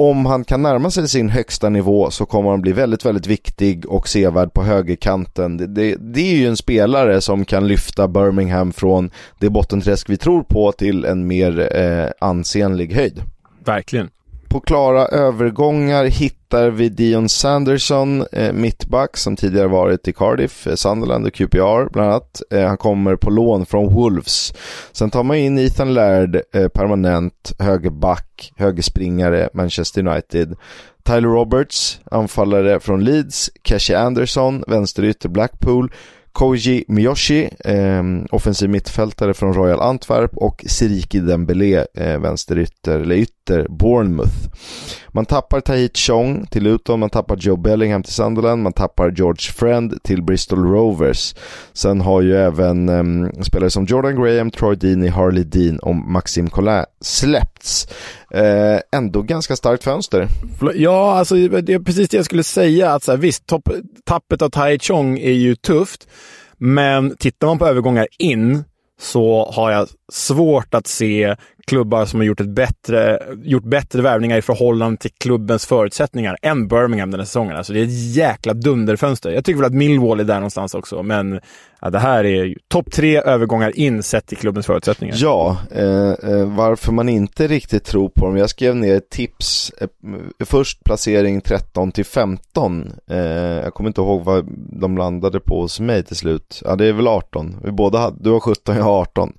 Om han kan närma sig sin högsta nivå så kommer han bli väldigt, väldigt viktig och sevärd på högerkanten. Det, det, det är ju en spelare som kan lyfta Birmingham från det bottenträsk vi tror på till en mer eh, ansenlig höjd. Verkligen. På klara övergångar hittar vi Dion Sanderson, eh, mittback som tidigare varit i Cardiff, eh, Sunderland och QPR bland annat. Eh, han kommer på lån från Wolves. Sen tar man in Ethan Laird, eh, permanent högerback, högerspringare, Manchester United. Tyler Roberts, anfallare från Leeds, Cashy Anderson, vänsterytter Blackpool. Koji Miyoshi, eh, offensiv mittfältare från Royal Antwerp och Siriki Dembélé, eh, vänsterytter, eller ytter, Bournemouth. Man tappar Tahit Chong till Luton, man tappar Joe Bellingham till Sunderland, man tappar George Friend till Bristol Rovers. Sen har ju även um, spelare som Jordan Graham, Troy Deeney, Harley Dean och Maxim Collin släppts. Eh, ändå ganska starkt fönster. Ja, alltså det är precis det jag skulle säga. Att så här, visst, topp, tappet av Tai Chong är ju tufft, men tittar man på övergångar in så har jag svårt att se klubbar som har gjort, ett bättre, gjort bättre värvningar i förhållande till klubbens förutsättningar än Birmingham den här säsongen. Alltså det är ett jäkla dunderfönster. Jag tycker väl att Millwall är där någonstans också, men ja, det här är topp tre övergångar in sett till klubbens förutsättningar. Ja, eh, eh, varför man inte riktigt tror på dem. Jag skrev ner ett tips. Eh, först placering 13 till 15. Eh, jag kommer inte ihåg vad de landade på hos mig till slut. Ja, det är väl 18. Vi båda hade, du har 17, jag har 18.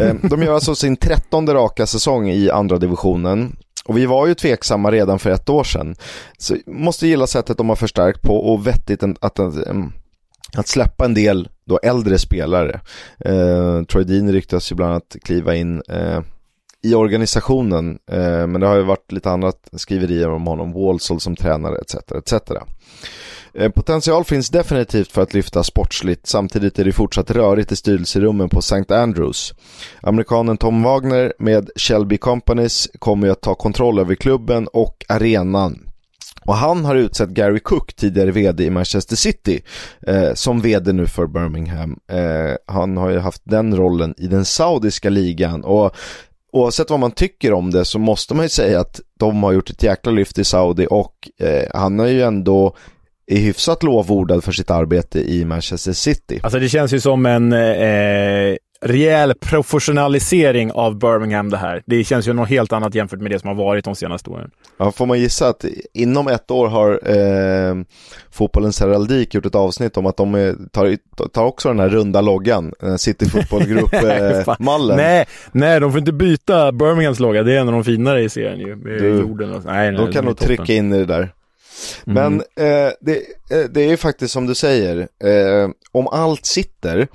Eh, de gör alltså sin 13 raka säsong i andra divisionen. Och vi var ju tveksamma redan för ett år sedan. Så måste gilla sättet de har förstärkt på och vettigt att, att, mm, att släppa en del då äldre spelare. Eh, Troy Dean ryktas ju bland annat kliva in eh, i organisationen. Eh, men det har ju varit lite annat skriverier om honom, Walsall som tränare etc. etc. Eh, potential finns definitivt för att lyfta sportsligt, samtidigt är det fortsatt rörigt i styrelserummen på St. Andrews. Amerikanen Tom Wagner med Shelby Companies kommer ju att ta kontroll över klubben och arenan. Och han har utsett Gary Cook, tidigare vd i Manchester City, eh, som vd nu för Birmingham. Eh, han har ju haft den rollen i den saudiska ligan och oavsett vad man tycker om det så måste man ju säga att de har gjort ett jäkla lyft i Saudi och eh, han har ju ändå är hyfsat lovordad för sitt arbete i Manchester City. Alltså det känns ju som en eh, rejäl professionalisering av Birmingham det här. Det känns ju något helt annat jämfört med det som har varit de senaste åren. Ja, får man gissa att inom ett år har eh, fotbollens heraldik gjort ett avsnitt om att de är, tar, tar också den här runda loggan, eh, City Football Group-mallen. Eh, nej, nej, de får inte byta Birminghams logga, det är en av de finare i serien ju, med du, jorden och, nej, nej, De kan nog trycka in i det där. Men mm. eh, det, eh, det är faktiskt som du säger, eh, om allt sitter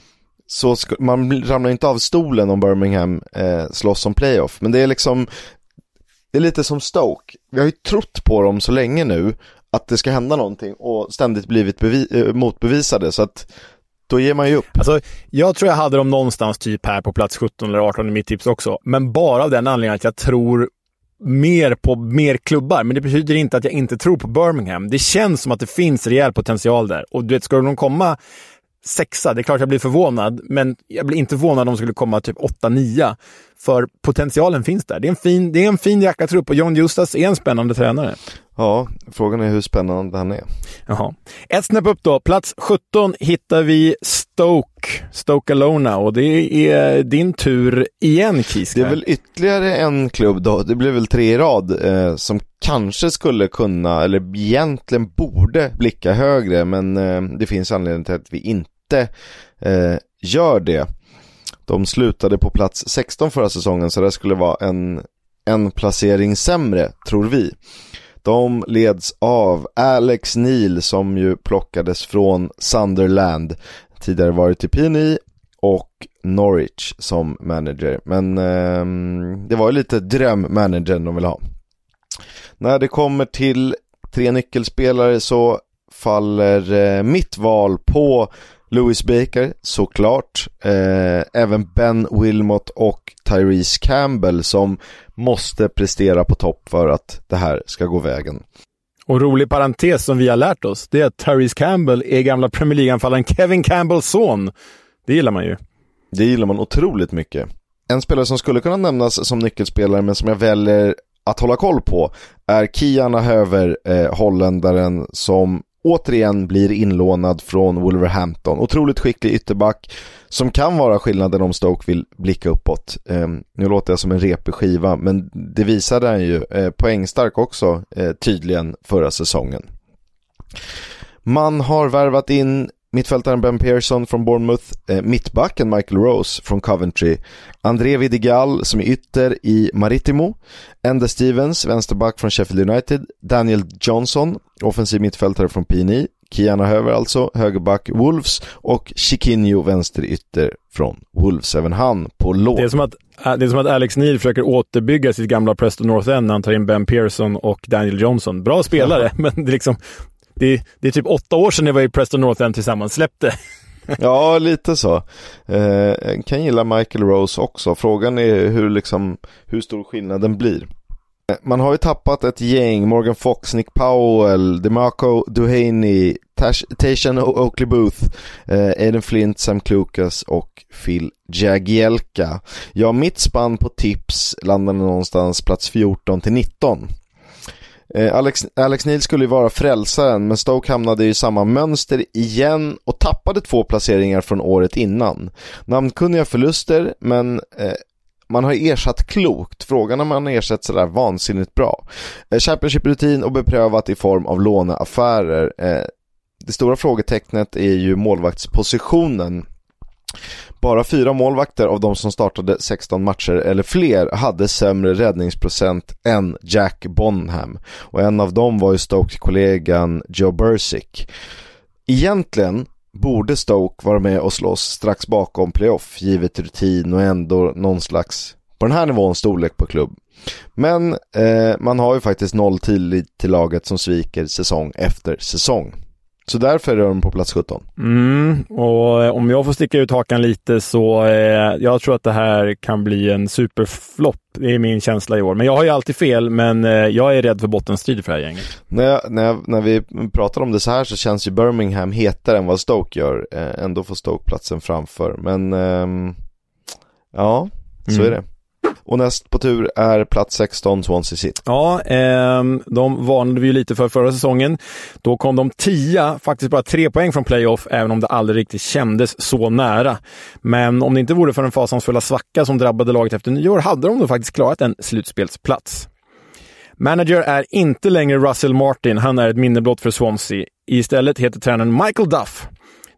så ska, man ramlar inte av stolen om Birmingham eh, slåss om playoff. Men det är liksom, det är lite som Stoke. Vi har ju trott på dem så länge nu att det ska hända någonting och ständigt blivit bevi- motbevisade. Så att då ger man ju upp. Alltså, jag tror jag hade dem någonstans typ här på plats 17 eller 18 i mitt tips också. Men bara av den anledningen att jag tror mer på mer klubbar. Men det betyder inte att jag inte tror på Birmingham. Det känns som att det finns rejäl potential där. Och du vet, ska de komma sexa, det är klart jag blir förvånad, men jag blir inte förvånad om de skulle komma typ åtta, nia. För potentialen finns där. Det är en fin, det är en fin jackartrupp och John Justas är en spännande tränare. Ja, frågan är hur spännande han är. Jaha. Ett snäpp upp då. Plats 17 hittar vi Stoke, Stoke Alona och det är din tur igen Kiska. Det är väl ytterligare en klubb då, det blir väl tre i rad, eh, som kanske skulle kunna, eller egentligen borde blicka högre, men eh, det finns anledning till att vi inte eh, gör det. De slutade på plats 16 förra säsongen, så det skulle vara en, en placering sämre, tror vi. De leds av Alex Neil som ju plockades från Sunderland. Tidigare varit i PNI och Norwich som manager. Men eh, det var ju lite drömmanagern de vill ha. När det kommer till tre nyckelspelare så faller eh, mitt val på Louis Baker såklart. Eh, även Ben Wilmot och Tyrese Campbell som måste prestera på topp för att det här ska gå vägen. Och rolig parentes som vi har lärt oss, det är att Tyrese Campbell är gamla Premier League-anfallaren Kevin Campbells son. Det gillar man ju. Det gillar man otroligt mycket. En spelare som skulle kunna nämnas som nyckelspelare men som jag väljer att hålla koll på är Kiana Höver, eh, holländaren som återigen blir inlånad från Wolverhampton. Otroligt skicklig ytterback som kan vara skillnaden om Stoke vill blicka uppåt. Eh, nu låter jag som en repig skiva men det visade han ju. Eh, poängstark också eh, tydligen förra säsongen. Man har värvat in Mittfältaren Ben Pearson från Bournemouth, eh, mittbacken Michael Rose från Coventry, André Vidigal som är ytter i Maritimo, Ende Stevens, vänsterback från Sheffield United, Daniel Johnson, offensiv mittfältare från PNI, Kiana Höver alltså, högerback Wolves och Chiquinho vänsterytter från Wolves, även han på lån. Det är som att, äh, det är som att Alex Neil försöker återbygga sitt gamla Preston North End när han tar in Ben Pearson och Daniel Johnson. Bra spelare, men det är liksom det, det är typ åtta år sedan ni var i Preston North End tillsammans. Släppte. ja, lite så. Eh, kan gilla Michael Rose också. Frågan är hur, liksom, hur stor skillnaden blir. Eh, man har ju tappat ett gäng, Morgan Fox, Nick Powell, DeMarco Duhaney, Tation Oakley Booth, eh, Aiden Flint, Sam Klukas och Phil Jagielka. Ja, mitt spann på tips landade någonstans plats 14 till 19. Eh, Alex, Alex Neil skulle ju vara frälsaren men Stoke hamnade i samma mönster igen och tappade två placeringar från året innan. Namnkunniga förluster men eh, man har ersatt klokt. Frågan om man har ersatt sådär vansinnigt bra. Eh, Championship-rutin och beprövat i form av låneaffärer. Eh, det stora frågetecknet är ju målvaktspositionen. Bara fyra målvakter av de som startade 16 matcher eller fler hade sämre räddningsprocent än Jack Bonham. Och en av dem var ju Stoke-kollegan Joe Bursick. Egentligen borde Stoke vara med och slåss strax bakom playoff givet rutin och ändå någon slags, på den här nivån, storlek på klubb. Men eh, man har ju faktiskt noll tillit till laget som sviker säsong efter säsong. Så därför är de på plats 17. Mm, och eh, om jag får sticka ut hakan lite så eh, jag tror att det här kan bli en superflopp. Det är min känsla i år. Men jag har ju alltid fel, men eh, jag är rädd för bottenstrid för det här gänget. När, jag, när, jag, när vi pratar om det så här så känns ju Birmingham hetare än vad Stoke gör. Eh, ändå får Stoke platsen framför. Men ehm, ja, så mm. är det. Och näst på tur är plats 16 Swansea City. Ja, eh, de varnade vi ju lite för förra säsongen. Då kom de tia, faktiskt bara tre poäng från playoff, även om det aldrig riktigt kändes så nära. Men om det inte vore för den fasansfulla svacka som drabbade laget efter nyår hade de då faktiskt klarat en slutspelsplats. Manager är inte längre Russell Martin, han är ett minne blott för Swansea. Istället heter tränaren Michael Duff.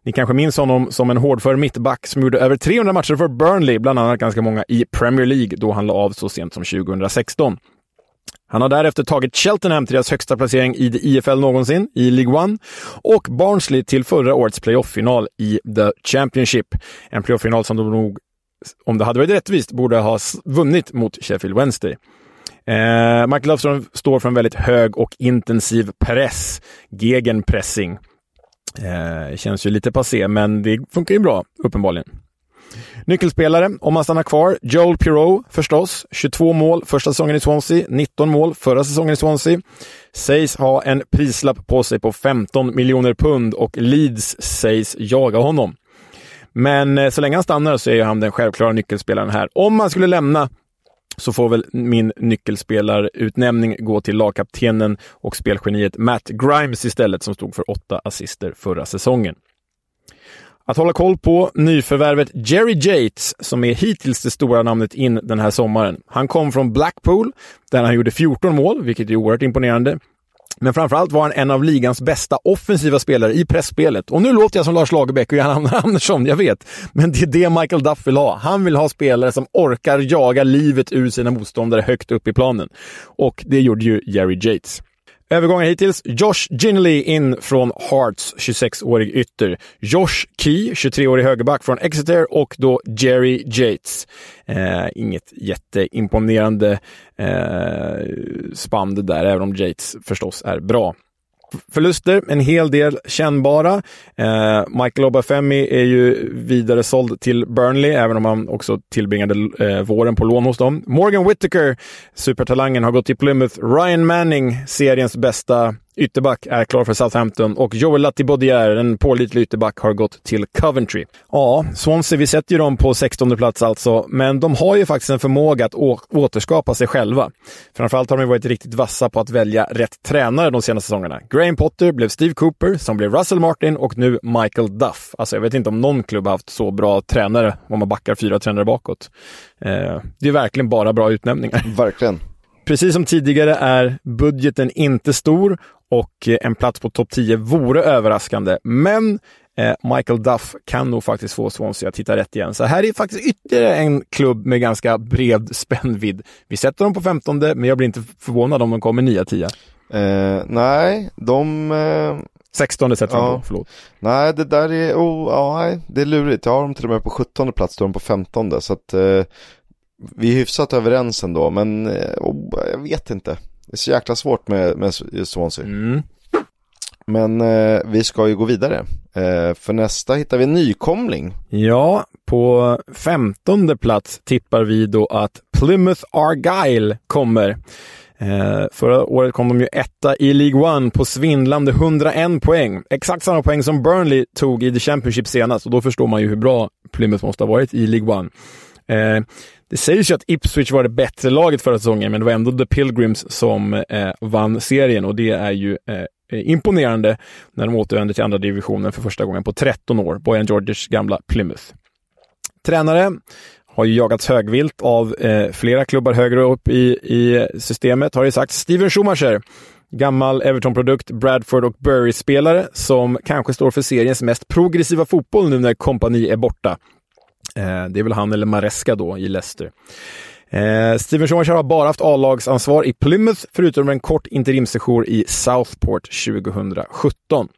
Ni kanske minns honom som en hårdför mittback som gjorde över 300 matcher för Burnley, bland annat ganska många i Premier League, då han la av så sent som 2016. Han har därefter tagit Cheltenham till deras högsta placering i IFL någonsin, i League One, och Barnsley till förra årets playoff-final i The Championship. En playoff-final som de nog, om det hade varit rättvist, borde ha vunnit mot Sheffield Wednesday. Eh, Michael Löfström står för en väldigt hög och intensiv press, gegenpressing. Eh, känns ju lite passé, men det funkar ju bra, uppenbarligen. Nyckelspelare, om man stannar kvar, Joel Pirou förstås. 22 mål första säsongen i Swansea, 19 mål förra säsongen i Swansea. Sägs ha en prislapp på sig på 15 miljoner pund och Leeds sägs jaga honom. Men eh, så länge han stannar så är han den självklara nyckelspelaren här. Om han skulle lämna så får väl min nyckelspelarutnämning gå till lagkaptenen och spelgeniet Matt Grimes istället, som stod för åtta assister förra säsongen. Att hålla koll på nyförvärvet Jerry Jates, som är hittills det stora namnet in den här sommaren. Han kom från Blackpool, där han gjorde 14 mål, vilket är oerhört imponerande. Men framförallt var han en av ligans bästa offensiva spelare i pressspelet. Och nu låter jag som Lars Lagerbäck och Jan Andersson, jag vet. Men det är det Michael Duff vill ha. Han vill ha spelare som orkar jaga livet ur sina motståndare högt upp i planen. Och det gjorde ju Jerry Jates. Övergången hittills. Josh Ginley in från Hearts, 26-årig ytter. Josh Key, 23-årig högerback från Exeter och då Jerry Jates. Eh, inget jätteimponerande eh, spann det där, även om Jates förstås är bra förluster, en hel del kännbara. Eh, Michael Obafemi är ju vidare såld till Burnley, även om han också tillbringade eh, våren på lån hos dem. Morgan Whittaker, supertalangen, har gått till Plymouth. Ryan Manning, seriens bästa Ytterback är klar för Southampton och Joel Latibodier, en pålitlig ytterback, har gått till Coventry. Ja, Swansea, vi sätter ju dem på 16 plats alltså, men de har ju faktiskt en förmåga att återskapa sig själva. Framförallt har de varit riktigt vassa på att välja rätt tränare de senaste säsongerna. Graham Potter blev Steve Cooper, som blev Russell Martin och nu Michael Duff. Alltså, jag vet inte om någon klubb haft så bra tränare om man backar fyra tränare bakåt. Eh, det är verkligen bara bra utnämningar. Verkligen. Precis som tidigare är budgeten inte stor och eh, en plats på topp 10 vore överraskande. Men eh, Michael Duff kan nog faktiskt få Swansea att titta rätt igen. Så här är faktiskt ytterligare en klubb med ganska bred spännvidd. Vi sätter dem på 15 men jag blir inte förvånad om de kommer 9-10. Eh, nej, de... Eh... 16 sätter ja. de på, förlåt. Nej, det där är, oh, ja, det är lurigt. Jag har dem till och med på 17 plats, då är de på 15 så att eh, vi är hyfsat överens ändå, men eh, oh, jag vet inte. Det är så jäkla svårt med, med Swansea. Mm. Men eh, vi ska ju gå vidare. Eh, för nästa hittar vi en nykomling. Ja, på femtonde plats tippar vi då att Plymouth Argyle kommer. Eh, förra året kom de ju etta i League One på svindlande 101 poäng. Exakt samma poäng som Burnley tog i The Championship senast och då förstår man ju hur bra Plymouth måste ha varit i League One. Eh, det sägs ju att Ipswich var det bättre laget förra säsongen, men det var ändå The Pilgrims som eh, vann serien och det är ju eh, eh imponerande när de återvänder till andra divisionen för första gången på 13 år. Bojan Georges gamla Plymouth. Tränare har ju jagats högvilt av eh, flera klubbar högre upp i, i systemet, har det sagt. Steven Schumacher, gammal Everton-produkt, Bradford och Bury-spelare som kanske står för seriens mest progressiva fotboll nu när kompani är borta. Eh, det är väl han eller Maresca då i Leicester. Eh, Steven Schumacher har bara haft A-lagsansvar i Plymouth, förutom en kort interimsession i Southport 2017.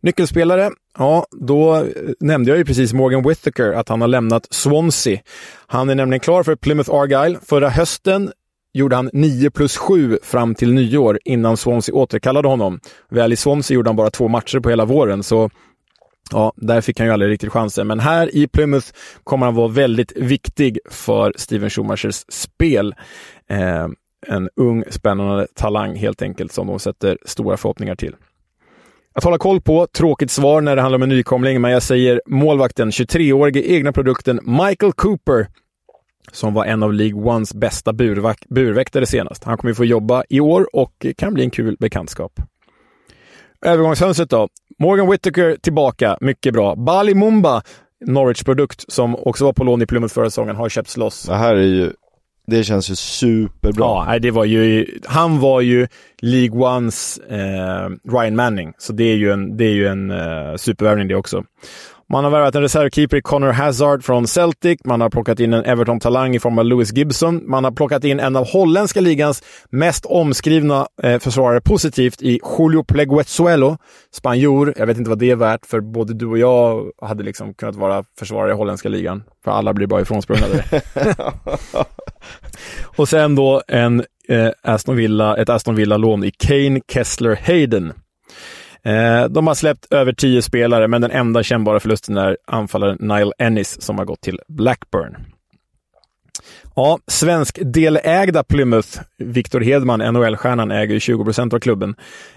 Nyckelspelare? Ja, då eh, nämnde jag ju precis Morgan Whittaker, att han har lämnat Swansea. Han är nämligen klar för Plymouth Argyle. Förra hösten gjorde han 9 plus 7 fram till nyår innan Swansea återkallade honom. Väl i Swansea gjorde han bara två matcher på hela våren, så Ja, där fick han ju aldrig riktigt chansen. Men här i Plymouth kommer han vara väldigt viktig för Steven Schumachers spel. Eh, en ung, spännande talang helt enkelt som de sätter stora förhoppningar till. Att hålla koll på, tråkigt svar när det handlar om en nykomling, men jag säger målvakten, 23-årige egna produkten Michael Cooper, som var en av League Ones bästa burväktare senast. Han kommer få jobba i år och kan bli en kul bekantskap. Övergångshönset då. Morgan Whittaker tillbaka, mycket bra. Bali Mumba, Norwich-produkt, som också var på lån i Plymouth förra säsongen, har köpts loss. Det här är ju, det känns ju superbra. Ja, det var ju, han var ju League Ones eh, Ryan Manning, så det är ju en, det är ju en eh, supervärvning det också. Man har värvat en reservkeeper i Connor Hazard från Celtic. Man har plockat in en Everton-talang i form av Lewis Gibson. Man har plockat in en av holländska ligans mest omskrivna eh, försvarare positivt i Julio Pleguezuelo, spanjor. Jag vet inte vad det är värt, för både du och jag hade liksom kunnat vara försvarare i holländska ligan. För alla blir bara ifrånsprungna där. och sen då en eh, Aston Villa, ett Aston Villa-lån i Kane Kessler Hayden. Eh, de har släppt över tio spelare, men den enda kännbara förlusten är anfallaren Nile Ennis som har gått till Blackburn. Ja, svensk delägda Plymouth, Victor Hedman, NHL-stjärnan, äger 20 procent av klubben,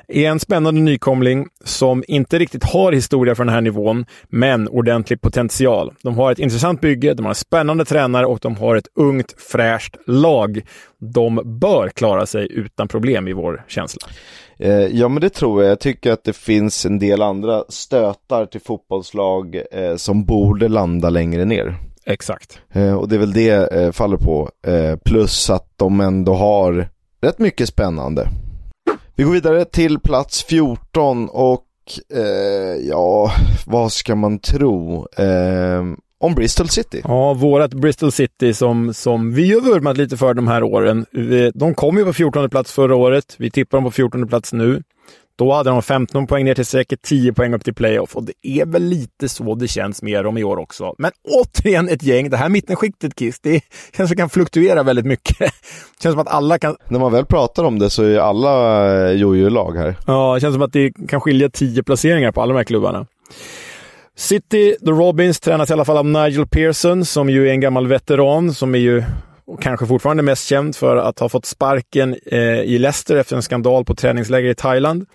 är en spännande nykomling som inte riktigt har historia för den här nivån, men ordentlig potential. De har ett intressant bygge, de har en spännande tränare och de har ett ungt, fräscht lag. De bör klara sig utan problem i vår känsla. Eh, ja men det tror jag. Jag tycker att det finns en del andra stötar till fotbollslag eh, som borde landa längre ner. Exakt. Eh, och det är väl det eh, faller på. Eh, plus att de ändå har rätt mycket spännande. Vi går vidare till plats 14 och eh, ja, vad ska man tro? Eh, om Bristol City. Ja, vårat Bristol City som, som vi har vurmat lite för de här åren. De kom ju på 14 plats förra året. Vi tippar dem på 14 plats nu. Då hade de 15 poäng ner till säkert 10 poäng upp till playoff och det är väl lite så det känns med dem i år också. Men återigen ett gäng. Det här mittenskiktet, Kiss, det känns som kan fluktuera väldigt mycket. Det känns som att alla kan... När man väl pratar om det så är alla eh, jojo-lag här. Ja, det känns som att det kan skilja 10 placeringar på alla de här klubbarna. City, The Robins, tränas i alla fall av Nigel Pearson som ju är en gammal veteran som är ju och kanske fortfarande mest känd för att ha fått sparken eh, i Leicester efter en skandal på träningsläger i Thailand.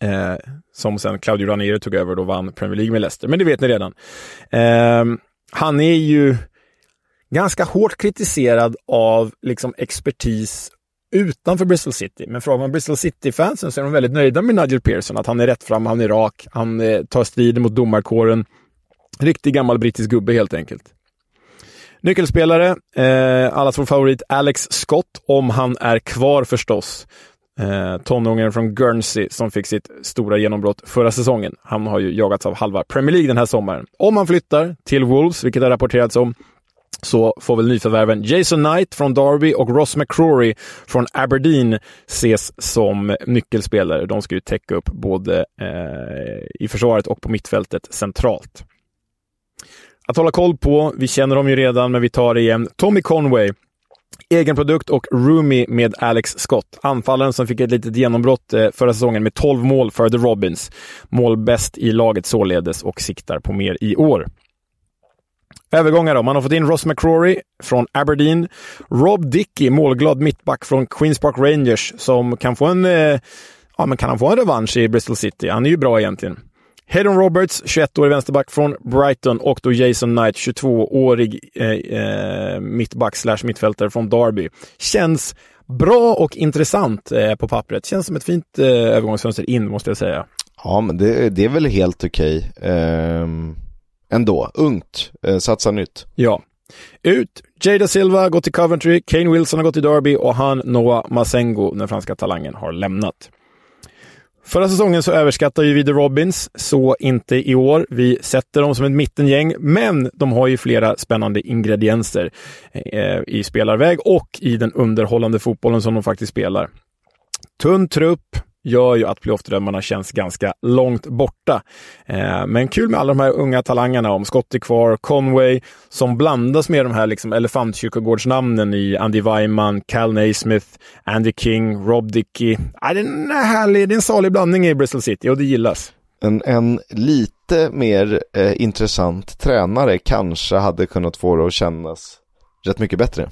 Eh, som sen Claudio Ranieri tog över och vann Premier League med Leicester. Men det vet ni redan. Eh, han är ju ganska hårt kritiserad av liksom expertis utanför Bristol City. Men frågar man Bristol City-fansen så är de väldigt nöjda med Nigel Pearson. Att han är rätt fram, han är rak, han eh, tar striden mot domarkåren. Riktig gammal brittisk gubbe helt enkelt. Nyckelspelare, eh, allas vår favorit Alex Scott, om han är kvar förstås. Eh, tonåringen från Guernsey som fick sitt stora genombrott förra säsongen. Han har ju jagats av halva Premier League den här sommaren. Om han flyttar till Wolves, vilket har rapporterats om, så får väl nyförvärven Jason Knight från Derby och Ross McCrory från Aberdeen ses som nyckelspelare. De ska ju täcka upp både eh, i försvaret och på mittfältet centralt. Att hålla koll på, vi känner dem ju redan, men vi tar det igen. Tommy Conway, egen produkt och roomie med Alex Scott. Anfallaren som fick ett litet genombrott eh, förra säsongen med 12 mål för The Robins. Målbäst i laget således och siktar på mer i år. Övergångar då. Man har fått in Ross McCrory från Aberdeen. Rob Dickey, målglad mittback från Queens Park Rangers, som kan få en, eh, ja, men kan han få en revansch i Bristol City? Han är ju bra egentligen. Hedon Roberts, 21-årig vänsterback från Brighton och då Jason Knight, 22-årig eh, eh, mittback slash mittfältare från Derby. Känns bra och intressant eh, på pappret. Känns som ett fint eh, övergångsfönster in, måste jag säga. Ja, men det, det är väl helt okej. Okay. Ehm, ändå, ungt, eh, satsa nytt. Ja. Ut, Jada Silva går till Coventry, Kane Wilson har gått till Derby och han Noah Masengo, den franska talangen, har lämnat. Förra säsongen så överskattade vi The Robins, så inte i år. Vi sätter dem som ett mittengäng, men de har ju flera spännande ingredienser eh, i spelarväg och i den underhållande fotbollen som de faktiskt spelar. Tunn trupp, gör ju att playoff-drömmarna känns ganska långt borta. Eh, men kul med alla de här unga talangerna, om Scott är kvar, Conway, som blandas med de här liksom elefantkyrkogårdsnamnen i Andy Weiman, Cal Naismith, Andy King, Rob Dickey. Ah, det, är en härlig, det är en salig blandning i Bristol City och det gillas. En, en lite mer eh, intressant tränare kanske hade kunnat få det att kännas rätt mycket bättre.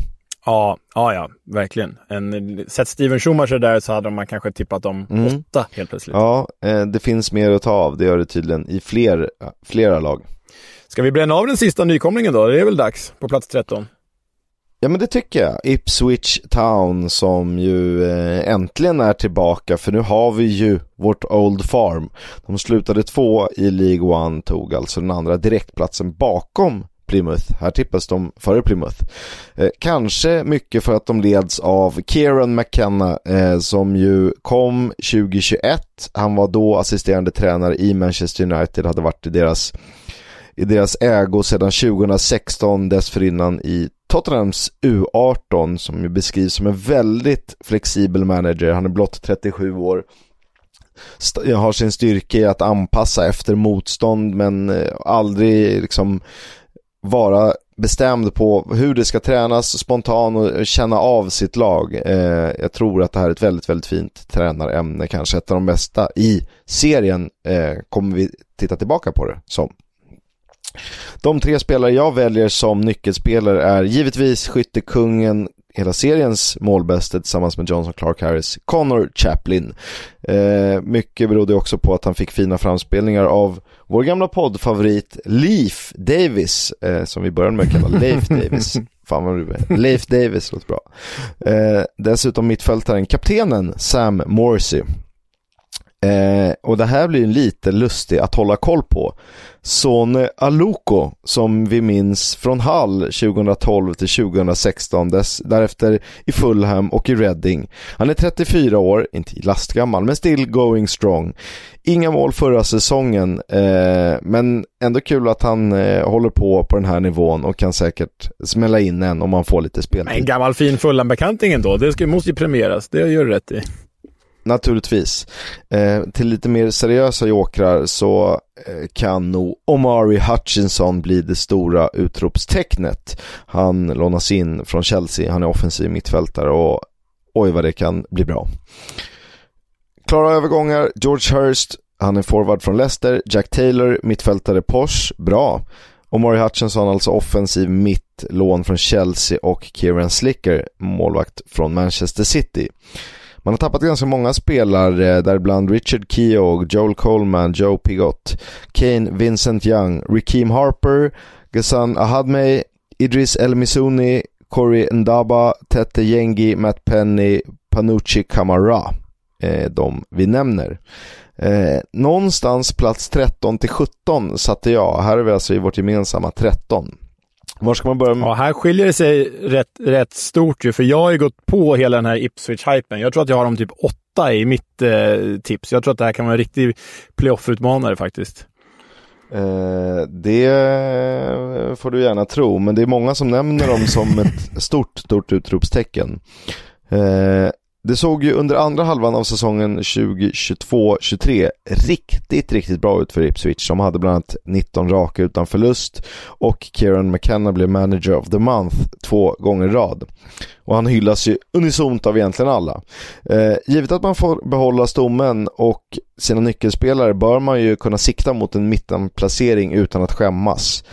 Ja, ja, ja, verkligen. En, sett Steven Schumacher där så hade man kanske tippat om mm. åtta helt plötsligt. Ja, eh, det finns mer att ta av, det gör det tydligen i fler, flera lag. Ska vi bränna av den sista nykomlingen då? Det är väl dags på plats 13? Ja men det tycker jag. Ipswich Town som ju eh, äntligen är tillbaka för nu har vi ju vårt Old Farm. De slutade två i League One, tog alltså den andra direktplatsen bakom Plymouth. Här tippas de före Plymouth. Eh, kanske mycket för att de leds av Kieran McKenna eh, som ju kom 2021. Han var då assisterande tränare i Manchester United, hade varit i deras, i deras ägo sedan 2016, dessförinnan i Tottenhams U18 som ju beskrivs som en väldigt flexibel manager. Han är blott 37 år har sin styrka i att anpassa efter motstånd men eh, aldrig liksom vara bestämd på hur det ska tränas spontant och känna av sitt lag. Eh, jag tror att det här är ett väldigt, väldigt fint tränarämne, kanske ett av de bästa i serien eh, kommer vi titta tillbaka på det som. De tre spelare jag väljer som nyckelspelare är givetvis skyttekungen hela seriens målbäste tillsammans med Johnson Clark Harris, Connor Chaplin. Eh, mycket berodde också på att han fick fina framspelningar av vår gamla poddfavorit Leif Davis, eh, som vi började med att kalla Leif Davis. Fan vad du Leif Davis låter bra. Eh, dessutom mittfältaren, kaptenen Sam Morsey. Eh, och det här blir lite lustigt att hålla koll på. Sone Aluko, som vi minns från Hall 2012 till 2016, dess, därefter i Fulham och i Reading. Han är 34 år, inte lastgammal, men still going strong. Inga mål förra säsongen, eh, men ändå kul att han eh, håller på på den här nivån och kan säkert smälla in en om han får lite speltid. En gammal fin Fulham-bekanting ändå, det ska, måste ju premieras, det gör du rätt i. Naturligtvis. Eh, till lite mer seriösa jokrar så eh, kan nog Omari Hutchinson bli det stora utropstecknet. Han lånas in från Chelsea, han är offensiv mittfältare och oj vad det kan bli bra. Klara övergångar, George Hurst, han är forward från Leicester, Jack Taylor, mittfältare Porsche, bra. Omari Hutchinson alltså offensiv mitt, lån från Chelsea och Kieran Slicker, målvakt från Manchester City. Man har tappat ganska många spelare, eh, däribland Richard Keogh, Joel Coleman, Joe Pigott, Kane, Vincent Young, Rikim Harper, Ghassan Ahadmey, Idris El Misuni, Corey Ndaba, Tete Yengi, Matt Penny, Panucci Kamara. Eh, de vi nämner. Eh, någonstans plats 13 till 17 satte jag. Här är vi alltså i vårt gemensamma 13. Var ska man börja? Med? Ja, här skiljer det sig rätt, rätt stort ju, för jag har ju gått på hela den här Ipswich-hypen. Jag tror att jag har dem typ åtta i mitt eh, tips. Jag tror att det här kan vara en riktig playoff-utmanare faktiskt. Eh, det får du gärna tro, men det är många som nämner dem som ett stort, stort utropstecken. Eh, det såg ju under andra halvan av säsongen 2022-23 riktigt, riktigt bra ut för Ipswich. De hade bland annat 19 raka utan förlust och Kieran McKenna blev manager of the month två gånger i rad. Och han hyllas ju unisont av egentligen alla. Eh, givet att man får behålla stommen och sina nyckelspelare bör man ju kunna sikta mot en mittenplacering utan att skämmas.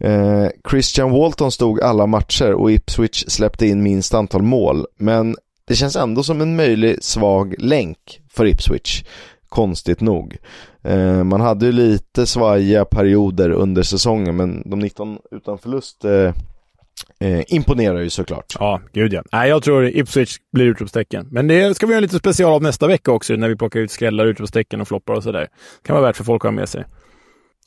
Eh, Christian Walton stod alla matcher och Ipswich släppte in minst antal mål, men det känns ändå som en möjlig svag länk för Ipswich. Konstigt nog. Eh, man hade ju lite svajiga perioder under säsongen men de 19 utan förlust eh, eh, imponerar ju såklart. Ja, gud ja. Nej, jag tror Ipswich blir utropstecken. Men det ska vi göra lite special av nästa vecka också när vi plockar ut skrällar, utropstecken och floppar och sådär. kan vara värt för folk att ha med sig.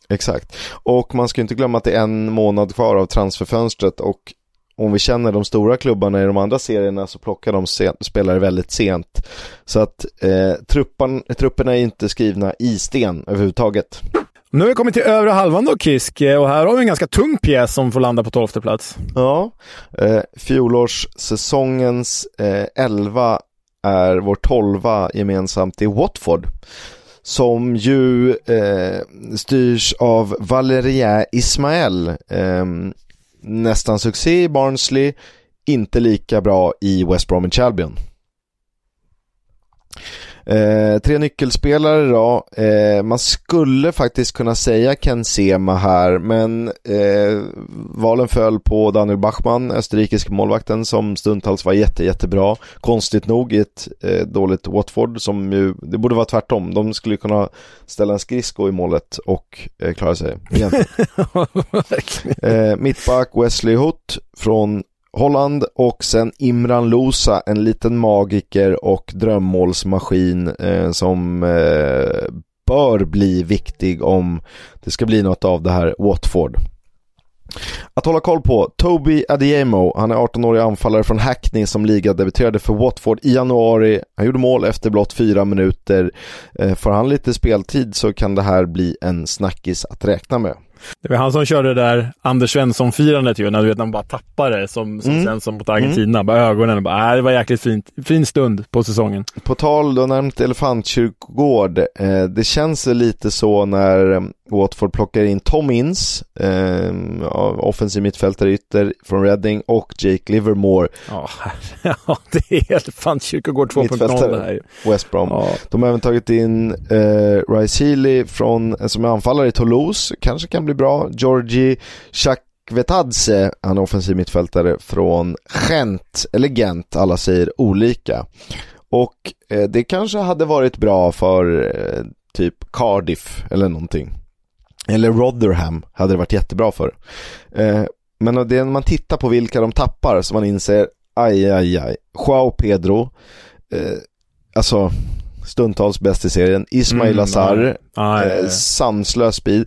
Exakt. Och man ska inte glömma att det är en månad kvar av transferfönstret och om vi känner de stora klubbarna i de andra serierna så plockar de spelare väldigt sent. Så att eh, truppan, trupperna är inte skrivna i sten överhuvudtaget. Nu har vi kommit till övre halvan då Kisk eh, och här har vi en ganska tung pjäs som får landa på tolfte plats. Ja, eh, fjolårssäsongens eh, elva är vår tolva gemensamt i Watford som ju eh, styrs av Valeria Ismael. Eh, nästan succé i Barnsley, inte lika bra i West Bromwich Albion. Eh, tre nyckelspelare då. Eh, man skulle faktiskt kunna säga Ken Sema här, men eh, valen föll på Daniel Bachmann, österrikiske målvakten som stundtals var jätte, jättebra. Konstigt nog i ett eh, dåligt Watford som ju, det borde vara tvärtom. De skulle kunna ställa en skridsko i målet och eh, klara sig. eh, mittback Wesley Hutt från Holland och sen Imran Losa, en liten magiker och drömmålsmaskin eh, som eh, bör bli viktig om det ska bli något av det här Watford. Att hålla koll på, Toby Adiemo, han är 18-årig anfallare från Hackney som ligadebuterade för Watford i januari. Han gjorde mål efter blott fyra minuter. Eh, får han lite speltid så kan det här bli en snackis att räkna med. Det var han som körde det där Anders Svensson-firandet ju, när du vet, han bara tappade det som, som mm. sen som mot Argentina. Mm. Bara ögonen, bara, äh, det var jäkligt fint. Fin stund på säsongen. På tal, du har nämnt Elefantkyrkogård. Eh, det känns lite så när eh, Watford plockar in Tom Inns, eh, offensiv mittfältare ytter från Reading och Jake Livermore. Ja, ja det är Elefantkyrkogård 2.0 det här. West Brom. Ja. De har även tagit in eh, Rice Healy från, som är anfallare i Toulouse, kanske kan bli bra. Georgi Chakvetadze, han är offensiv mittfältare från Gent, eller Gent, alla säger olika. Och eh, det kanske hade varit bra för eh, typ Cardiff eller någonting. Eller Rotherham hade det varit jättebra för. Eh, men det är när man tittar på vilka de tappar så man inser, aj, aj, aj. Joao Pedro, eh, alltså stundtals bäst i serien. Ismail mm, Azar, ah, eh, sanslös speed.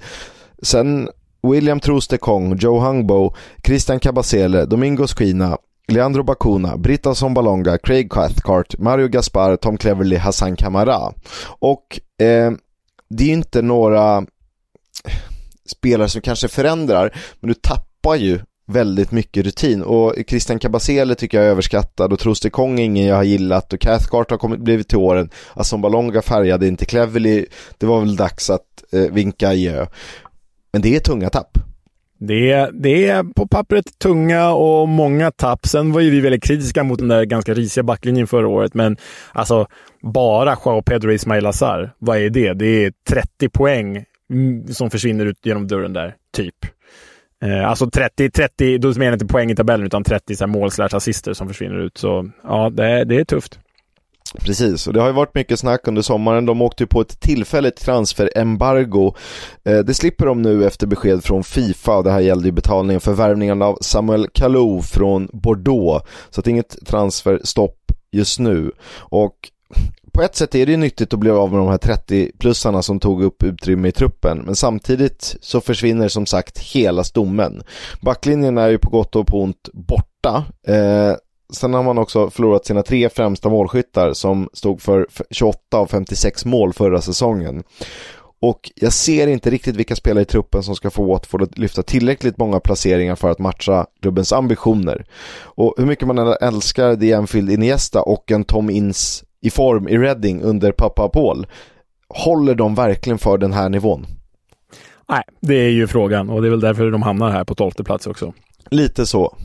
Sen William Trostekong, Joe Hungbo, Christian Cabasele, Domingos Quina, Leandro Bacuna, Britta Sombalonga, Craig Cathcart, Mario Gaspar, Tom Cleverly, Hassan Kamara. Och eh, det är inte några spelare som kanske förändrar, men du tappar ju väldigt mycket rutin. Och Christian Cabasele tycker jag är överskattad och Troste Kong är ingen jag har gillat och Cathcart har kommit, blivit till åren. Assombalonga färgade inte Cleverly det var väl dags att eh, vinka adjö men det är tunga tapp det är, det är på pappret tunga och många tapp. Sen var ju vi väldigt kritiska mot den där ganska risiga backlinjen förra året, men alltså bara Joao Pedro Ismail Azar, vad är det? Det är 30 poäng mm, som försvinner ut genom dörren där, typ. Eh, alltså 30, 30, då menar jag inte poäng i tabellen, utan 30 så här, mål assister som försvinner ut. Så ja, det, det är tufft. Precis, och det har ju varit mycket snack under sommaren. De åkte ju på ett tillfälligt transferembargo. Eh, det slipper de nu efter besked från Fifa det här gällde ju betalningen för värvningen av Samuel Kalou från Bordeaux. Så att inget transferstopp just nu. Och på ett sätt är det ju nyttigt att bli av med de här 30-plussarna som tog upp utrymme i truppen. Men samtidigt så försvinner som sagt hela stommen. Backlinjen är ju på gott och på ont borta. Eh, sen har man också förlorat sina tre främsta målskyttar som stod för 28 av 56 mål förra säsongen. Och jag ser inte riktigt vilka spelare i truppen som ska få Watford att lyfta tillräckligt många placeringar för att matcha klubbens ambitioner. Och hur mycket man älskar The Anfield Iniesta och en Tom Inns i form i Reading under pappa Paul. Håller de verkligen för den här nivån? Nej, det är ju frågan och det är väl därför de hamnar här på tolfte plats också. Lite så.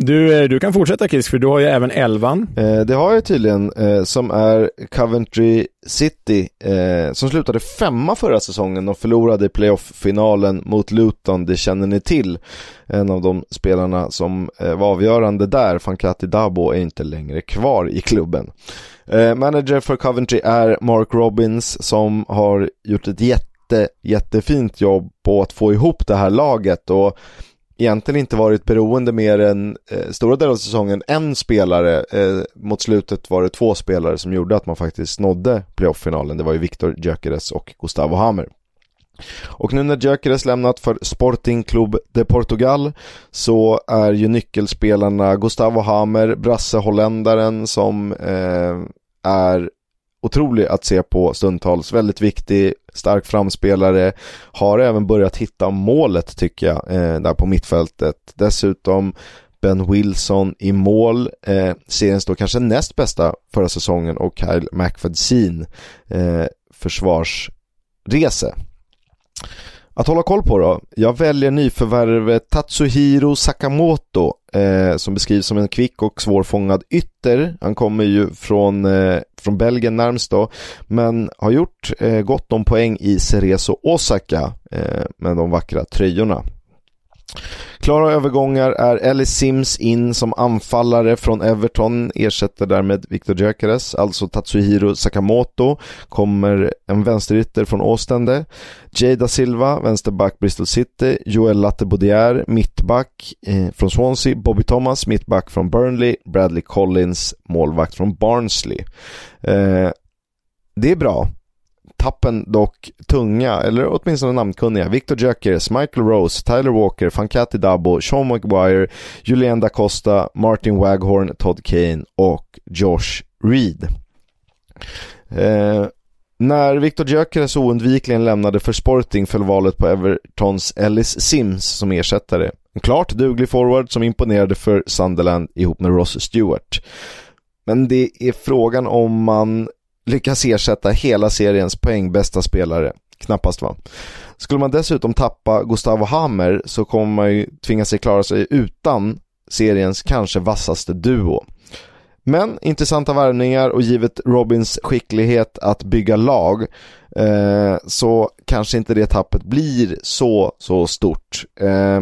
Du, eh, du kan fortsätta Kisk, för du har ju även elvan. Eh, det har jag tydligen, eh, som är Coventry City, eh, som slutade femma förra säsongen och förlorade playoff-finalen mot Luton, det känner ni till. En av de spelarna som eh, var avgörande där, Fankati Dabo, är inte längre kvar i klubben. Eh, manager för Coventry är Mark Robbins som har gjort ett jätte, jättefint jobb på att få ihop det här laget och egentligen inte varit beroende mer än eh, stora delar av säsongen en spelare. Eh, mot slutet var det två spelare som gjorde att man faktiskt nådde playoff-finalen. Det var ju Victor Gyökeres och Gustavo Hammer. Och nu när Gyökeres lämnat för Sporting Club de Portugal så är ju nyckelspelarna Gustavo Hammer, brasse holländaren som eh, är otrolig att se på stundtals, väldigt viktig, stark framspelare, har även börjat hitta målet tycker jag, eh, där på mittfältet. Dessutom Ben Wilson i mål, eh, seriens då kanske näst bästa förra säsongen och Kyle McFadsin eh, försvarsrese. Att hålla koll på då? Jag väljer nyförvärvet Tatsuhiro Sakamoto eh, som beskrivs som en kvick och svårfångad ytter. Han kommer ju från, eh, från Belgien närmst då, men har gjort eh, gott om poäng i Cerezo Osaka eh, med de vackra tröjorna. Klara övergångar är Ellie Sims in som anfallare från Everton, ersätter därmed Victor Gyökeres, alltså Tatsuhiro Sakamoto, kommer en vänsterytter från Åstende, Jada Silva, vänsterback Bristol City, Joel Lattebodier, mittback eh, från Swansea, Bobby Thomas, mittback från Burnley, Bradley Collins, målvakt från Barnsley. Eh, det är bra tappen dock tunga, eller åtminstone namnkunniga. Victor Jökers, Michael Rose, Tyler Walker, Fankati Dabo, Sean McGuire, Julian da Costa, Martin Waghorn, Todd Kane och Josh Reed. Eh, när Victor Gyökeres oundvikligen lämnade för Sporting föll valet på Evertons Ellis Sims som ersättare. En klart duglig forward som imponerade för Sunderland ihop med Ross Stewart. Men det är frågan om man lyckas ersätta hela seriens poängbästa spelare. Knappast va? Skulle man dessutom tappa Gustavo Hammer så kommer man ju tvinga sig klara sig utan seriens kanske vassaste duo. Men intressanta värvningar och givet Robins skicklighet att bygga lag eh, så kanske inte det tappet blir så, så stort. Eh,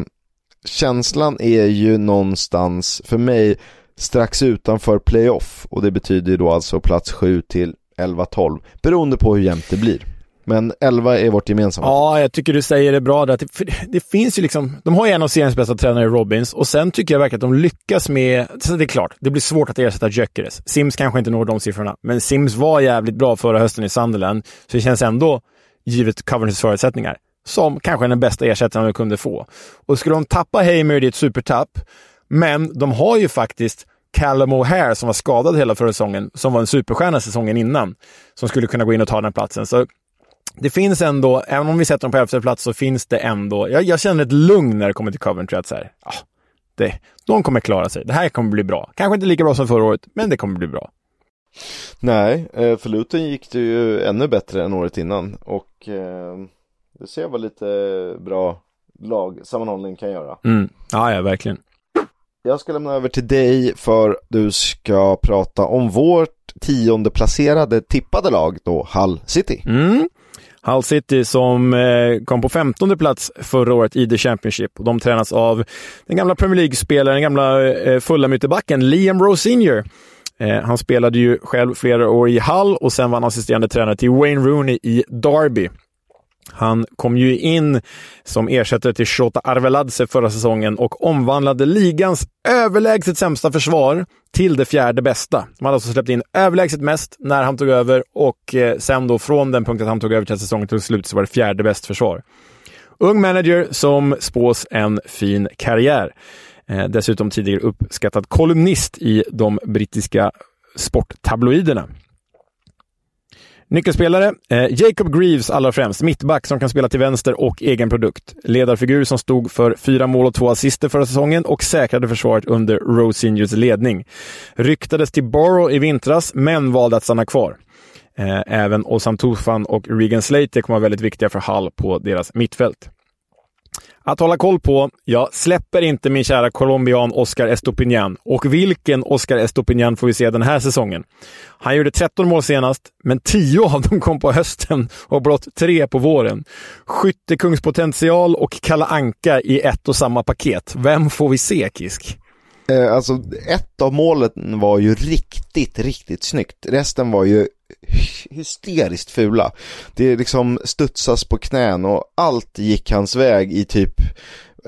känslan är ju någonstans, för mig, strax utanför playoff och det betyder ju då alltså plats 7 till 11-12 beroende på hur jämnt det blir. Men 11 är vårt gemensamma. Ja, jag tycker du säger det bra där. Det, det finns ju liksom, de har ju en av seriens bästa tränare, Robins, och sen tycker jag verkligen att de lyckas med... Så det är klart, det blir svårt att ersätta Gyökeres. Sims kanske inte når de siffrorna, men Sims var jävligt bra förra hösten i Sunderland, så det känns ändå, givet Covenanters förutsättningar, som kanske den bästa ersättaren de kunde få. Och skulle de tappa Hamer det är ett supertapp, men de har ju faktiskt Callum O'Hare som var skadad hela förra säsongen, som var en superstjärna säsongen innan, som skulle kunna gå in och ta den platsen. Så det finns ändå, även om vi sätter dem på elfte plats, så finns det ändå... Jag, jag, känner ett lugn när det kommer till Coventry. Att så här, ah, det, de kommer klara sig. Det här kommer bli bra. Kanske inte lika bra som förra året, men det kommer bli bra. Nej, eh, för Luton gick det ju ännu bättre än året innan. Och eh, det ser vad lite bra lagsammanhållning kan göra. Mm. Ja, ja, verkligen. Jag ska lämna över till dig för du ska prata om vårt tionde placerade tippade lag då, Hull City. Mm. Hull City som eh, kom på 15 plats förra året i The Championship. De tränas av den gamla Premier League-spelaren, den gamla eh, Fulham-ytterbacken Liam Rowe Senior. Eh, han spelade ju själv flera år i Hull och sen var han assisterande tränare till Wayne Rooney i Derby. Han kom ju in som ersättare till Shota Arveladze förra säsongen och omvandlade ligans överlägset sämsta försvar till det fjärde bästa. De hade alltså släppt in överlägset mest när han tog över och eh, sen då från den punkten han tog över till säsongen till slut så var det fjärde bäst försvar. Ung manager som spås en fin karriär. Eh, dessutom tidigare uppskattad kolumnist i de brittiska sporttabloiderna. Nyckelspelare, eh, Jacob Greaves allra främst, mittback som kan spela till vänster och egen produkt. Ledarfigur som stod för fyra mål och två assister förra säsongen och säkrade försvaret under Rose Seniors ledning. Ryktades till Borough i vintras, men valde att stanna kvar. Eh, även Ozan Tufan och Regan Slater kommer vara väldigt viktiga för Hull på deras mittfält. Att hålla koll på, jag släpper inte min kära colombian Oscar Estopinian. Och vilken Oscar Estopinian får vi se den här säsongen? Han gjorde 13 mål senast, men 10 av dem kom på hösten och blott 3 på våren. Skyttekungspotential och Kalla Anka i ett och samma paket. Vem får vi se, Kisk? Eh, alltså, ett av målen var ju riktigt, riktigt snyggt. Resten var ju hysteriskt fula. Det liksom studsas på knän och allt gick hans väg i typ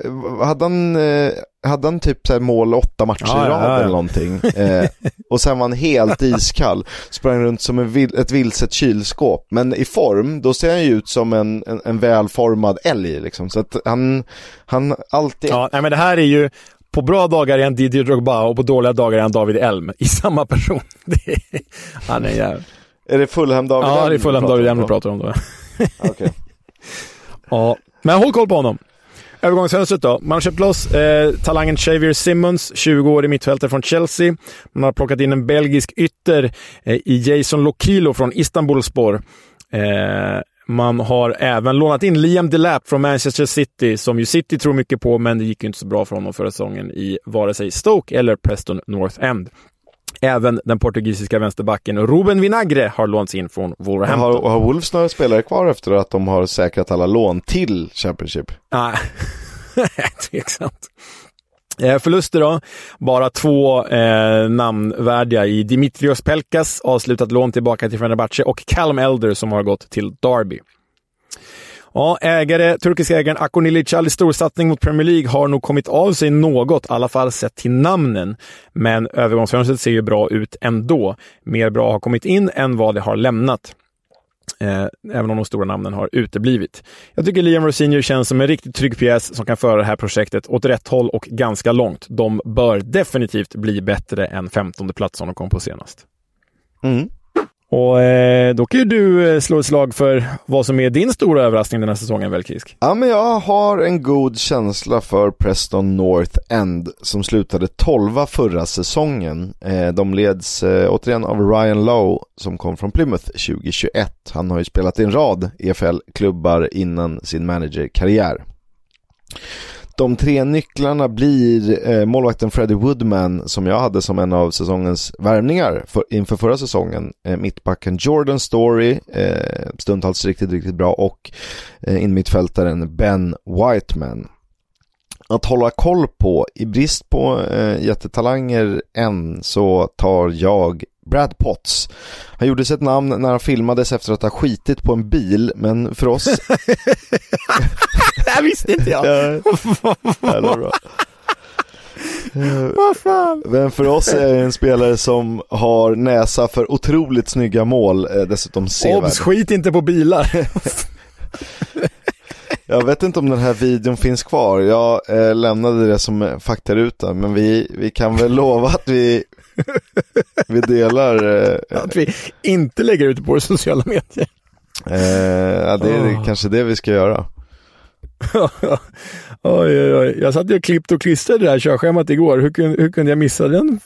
eh, hade han, eh, hade han typ så mål åtta matcher ja, i rad ja, ja. eller någonting? Eh, och sen var han helt iskall. Sprang runt som en vil, ett vilset kylskåp. Men i form, då ser han ju ut som en, en, en välformad älg liksom. Så att han, han alltid... Ja, nej, men det här är ju, på bra dagar är han Didier Drogba och på dåliga dagar är han David Elm i samma person. Är, han är jävligt. Är det Fulham David Ja, det är Fulham David Elm vi pratar om då. Okej. ja, men håll koll på honom. Övergångsfönstret då. Man har köpt loss eh, talangen Xavier Simmons, 20 år i mittfältet från Chelsea. Man har plockat in en belgisk ytter eh, i Jason Lokilo från Istanbulspor. Eh, man har även lånat in Liam Delap från Manchester City, som ju City tror mycket på, men det gick ju inte så bra för honom förra säsongen i vare sig Stoke eller Preston North End. Även den portugisiska vänsterbacken Ruben Vinagre har lånats in från Wolverhampton. Har, har Wolves några spelare kvar efter att de har säkrat alla lån till Championship? Nej, tveksamt. Eh, förluster då. Bara två eh, namnvärdiga i Dimitrios Pelkas, avslutat lån tillbaka till Fenerbahce och Callum Elder som har gått till Derby. Ja, ägare, turkiska ägaren Akon Ilicali storsatsning mot Premier League har nog kommit av sig något, i alla fall sett till namnen. Men övergångsfönstret ser ju bra ut ändå. Mer bra har kommit in än vad det har lämnat. Eh, även om de stora namnen har uteblivit. Jag tycker Liam Rosinho känns som en riktigt trygg pjäs som kan föra det här projektet åt rätt håll och ganska långt. De bör definitivt bli bättre än 15 plats som de kom på senast. Mm. Och eh, då kan ju du eh, slå ett slag för vad som är din stora överraskning den här säsongen, väl Kisk? Ja, men jag har en god känsla för Preston North End som slutade 12 förra säsongen. Eh, de leds eh, återigen av Ryan Lowe som kom från Plymouth 2021. Han har ju spelat i en rad EFL-klubbar innan sin managerkarriär de tre nycklarna blir eh, målvakten Freddie Woodman som jag hade som en av säsongens värvningar för, inför förra säsongen. Eh, mittbacken Jordan Story, eh, stundtals riktigt, riktigt bra och eh, inmittfältaren Ben Whiteman. Att hålla koll på, i brist på eh, jättetalanger än så tar jag Brad Potts. Han gjorde sig ett namn när han filmades efter att ha skitit på en bil, men för oss... det här visste inte jag. ja, bra. Vad fan? Men för oss är det en spelare som har näsa för otroligt snygga mål, eh, dessutom sevärd. Obs, skit inte på bilar. Jag vet inte om den här videon finns kvar. Jag eh, lämnade det som faktaruta, men vi, vi kan väl lova att vi, vi delar... Eh, att vi inte lägger ut på sociala medier. Eh, ja, det är oh. kanske det vi ska göra. oj, oj, oj. Jag satt och klippte och klistrade det här körschemat igår. Hur, kunde, hur kunde jag missa den?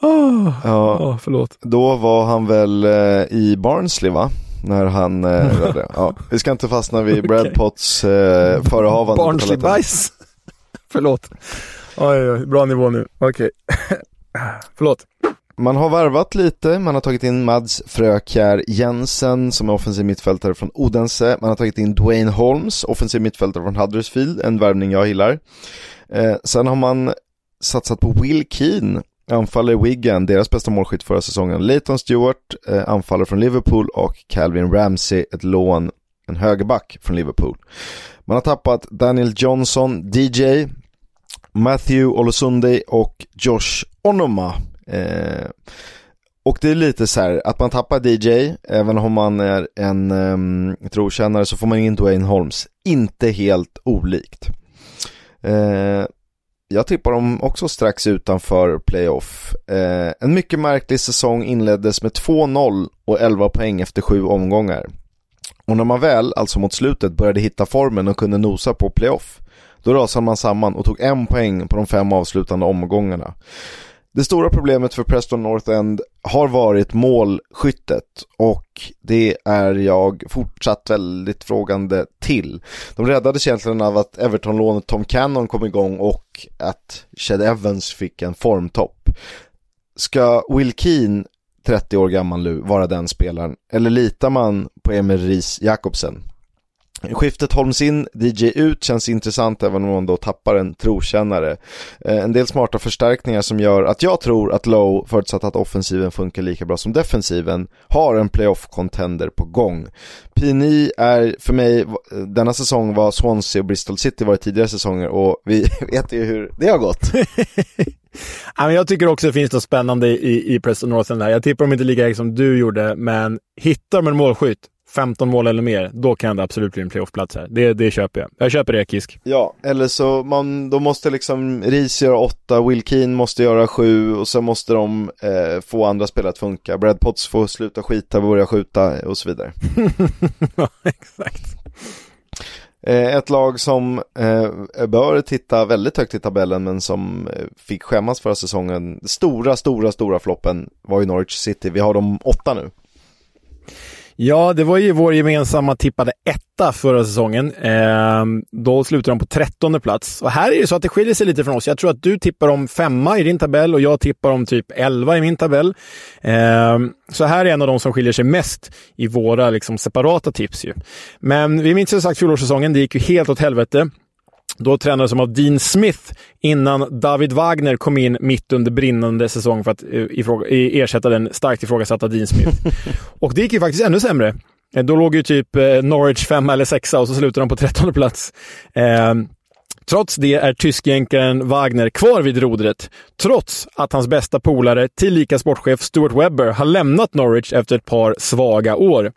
oh, ja, oh, förlåt. Då var han väl eh, i Barnsley va? När han eh. Ja, vi ska inte fastna vid. Brad Potts eh, förehavande. Barnsley-bajs förlåt. Oj, oj, bra nivå nu. Okej. Okay. förlåt. Man har varvat lite, man har tagit in Mads Frökjär Jensen som är offensiv mittfältare från Odense. Man har tagit in Dwayne Holmes, offensiv mittfältare från Huddersfield, en värvning jag gillar. Eh, sen har man satsat på Will Keane, anfallare Wigan, deras bästa målskytt förra säsongen. Leighton Stewart, eh, anfallare från Liverpool och Calvin Ramsey, ett lån, en högerback från Liverpool. Man har tappat Daniel Johnson, DJ, Matthew Olosunde och Josh Onoma. Eh, och det är lite så här, att man tappar DJ, även om man är en ehm, um, trotjänare så får man in Dwayne Holmes. Inte helt olikt. Eh, jag tippar dem också strax utanför playoff. Eh, en mycket märklig säsong inleddes med 2-0 och 11 poäng efter sju omgångar. Och när man väl, alltså mot slutet, började hitta formen och kunde nosa på playoff, då rasade man samman och tog en poäng på de fem avslutande omgångarna. Det stora problemet för Preston North End har varit målskyttet och det är jag fortsatt väldigt frågande till. De räddades egentligen av att Everton-lånet Tom Cannon kom igång och att Chad Evans fick en formtopp. Ska Will Keane, 30 år gammal nu, vara den spelaren? Eller litar man på Emil Ries Jakobsen? Skiftet Holms in, DJ ut känns intressant även om man då tappar en trotjänare. Eh, en del smarta förstärkningar som gör att jag tror att Low, förutsatt att offensiven funkar lika bra som defensiven, har en playoff-contender på gång. Pini är för mig, eh, denna säsong var Swansea och Bristol City var tidigare säsonger och vi vet ju hur det har gått. jag tycker också det finns något spännande i, i Preston Northern där. Jag tippar dem inte lika högt som du gjorde, men hittar de en målskytt 15 mål eller mer, då kan det absolut bli en playoffplats här. Det, det köper jag. Jag köper det, Kisk. Ja, eller så man, då måste liksom Ris göra åtta, Will Keen måste göra sju och så måste de eh, få andra spelare att funka. Brad Potts får sluta skita, börja skjuta och så vidare. ja, exakt. Eh, ett lag som eh, bör titta väldigt högt i tabellen men som eh, fick skämmas förra säsongen. Stora, stora, stora floppen var ju Norwich City. Vi har dem åtta nu. Ja, det var ju vår gemensamma tippade etta förra säsongen. Eh, då slutade de på trettonde plats. Och här är det så att det skiljer sig lite från oss. Jag tror att du tippar om femma i din tabell och jag tippar om typ elva i min tabell. Eh, så här är en av de som skiljer sig mest i våra liksom, separata tips. Ju. Men vi minns som sagt fjolårssäsongen. Det gick ju helt åt helvete. Då tränades som av Dean Smith innan David Wagner kom in mitt under brinnande säsong för att uh, ersätta den starkt ifrågasatta Dean Smith. och det gick ju faktiskt ännu sämre. Eh, då låg ju typ Norwich femma eller sexa och så slutade de på trettonde plats. Uh, Trots det är tyskjänkaren Wagner kvar vid rodret, trots att hans bästa polare, tillika sportchef Stuart Webber, har lämnat Norwich efter ett par svaga år.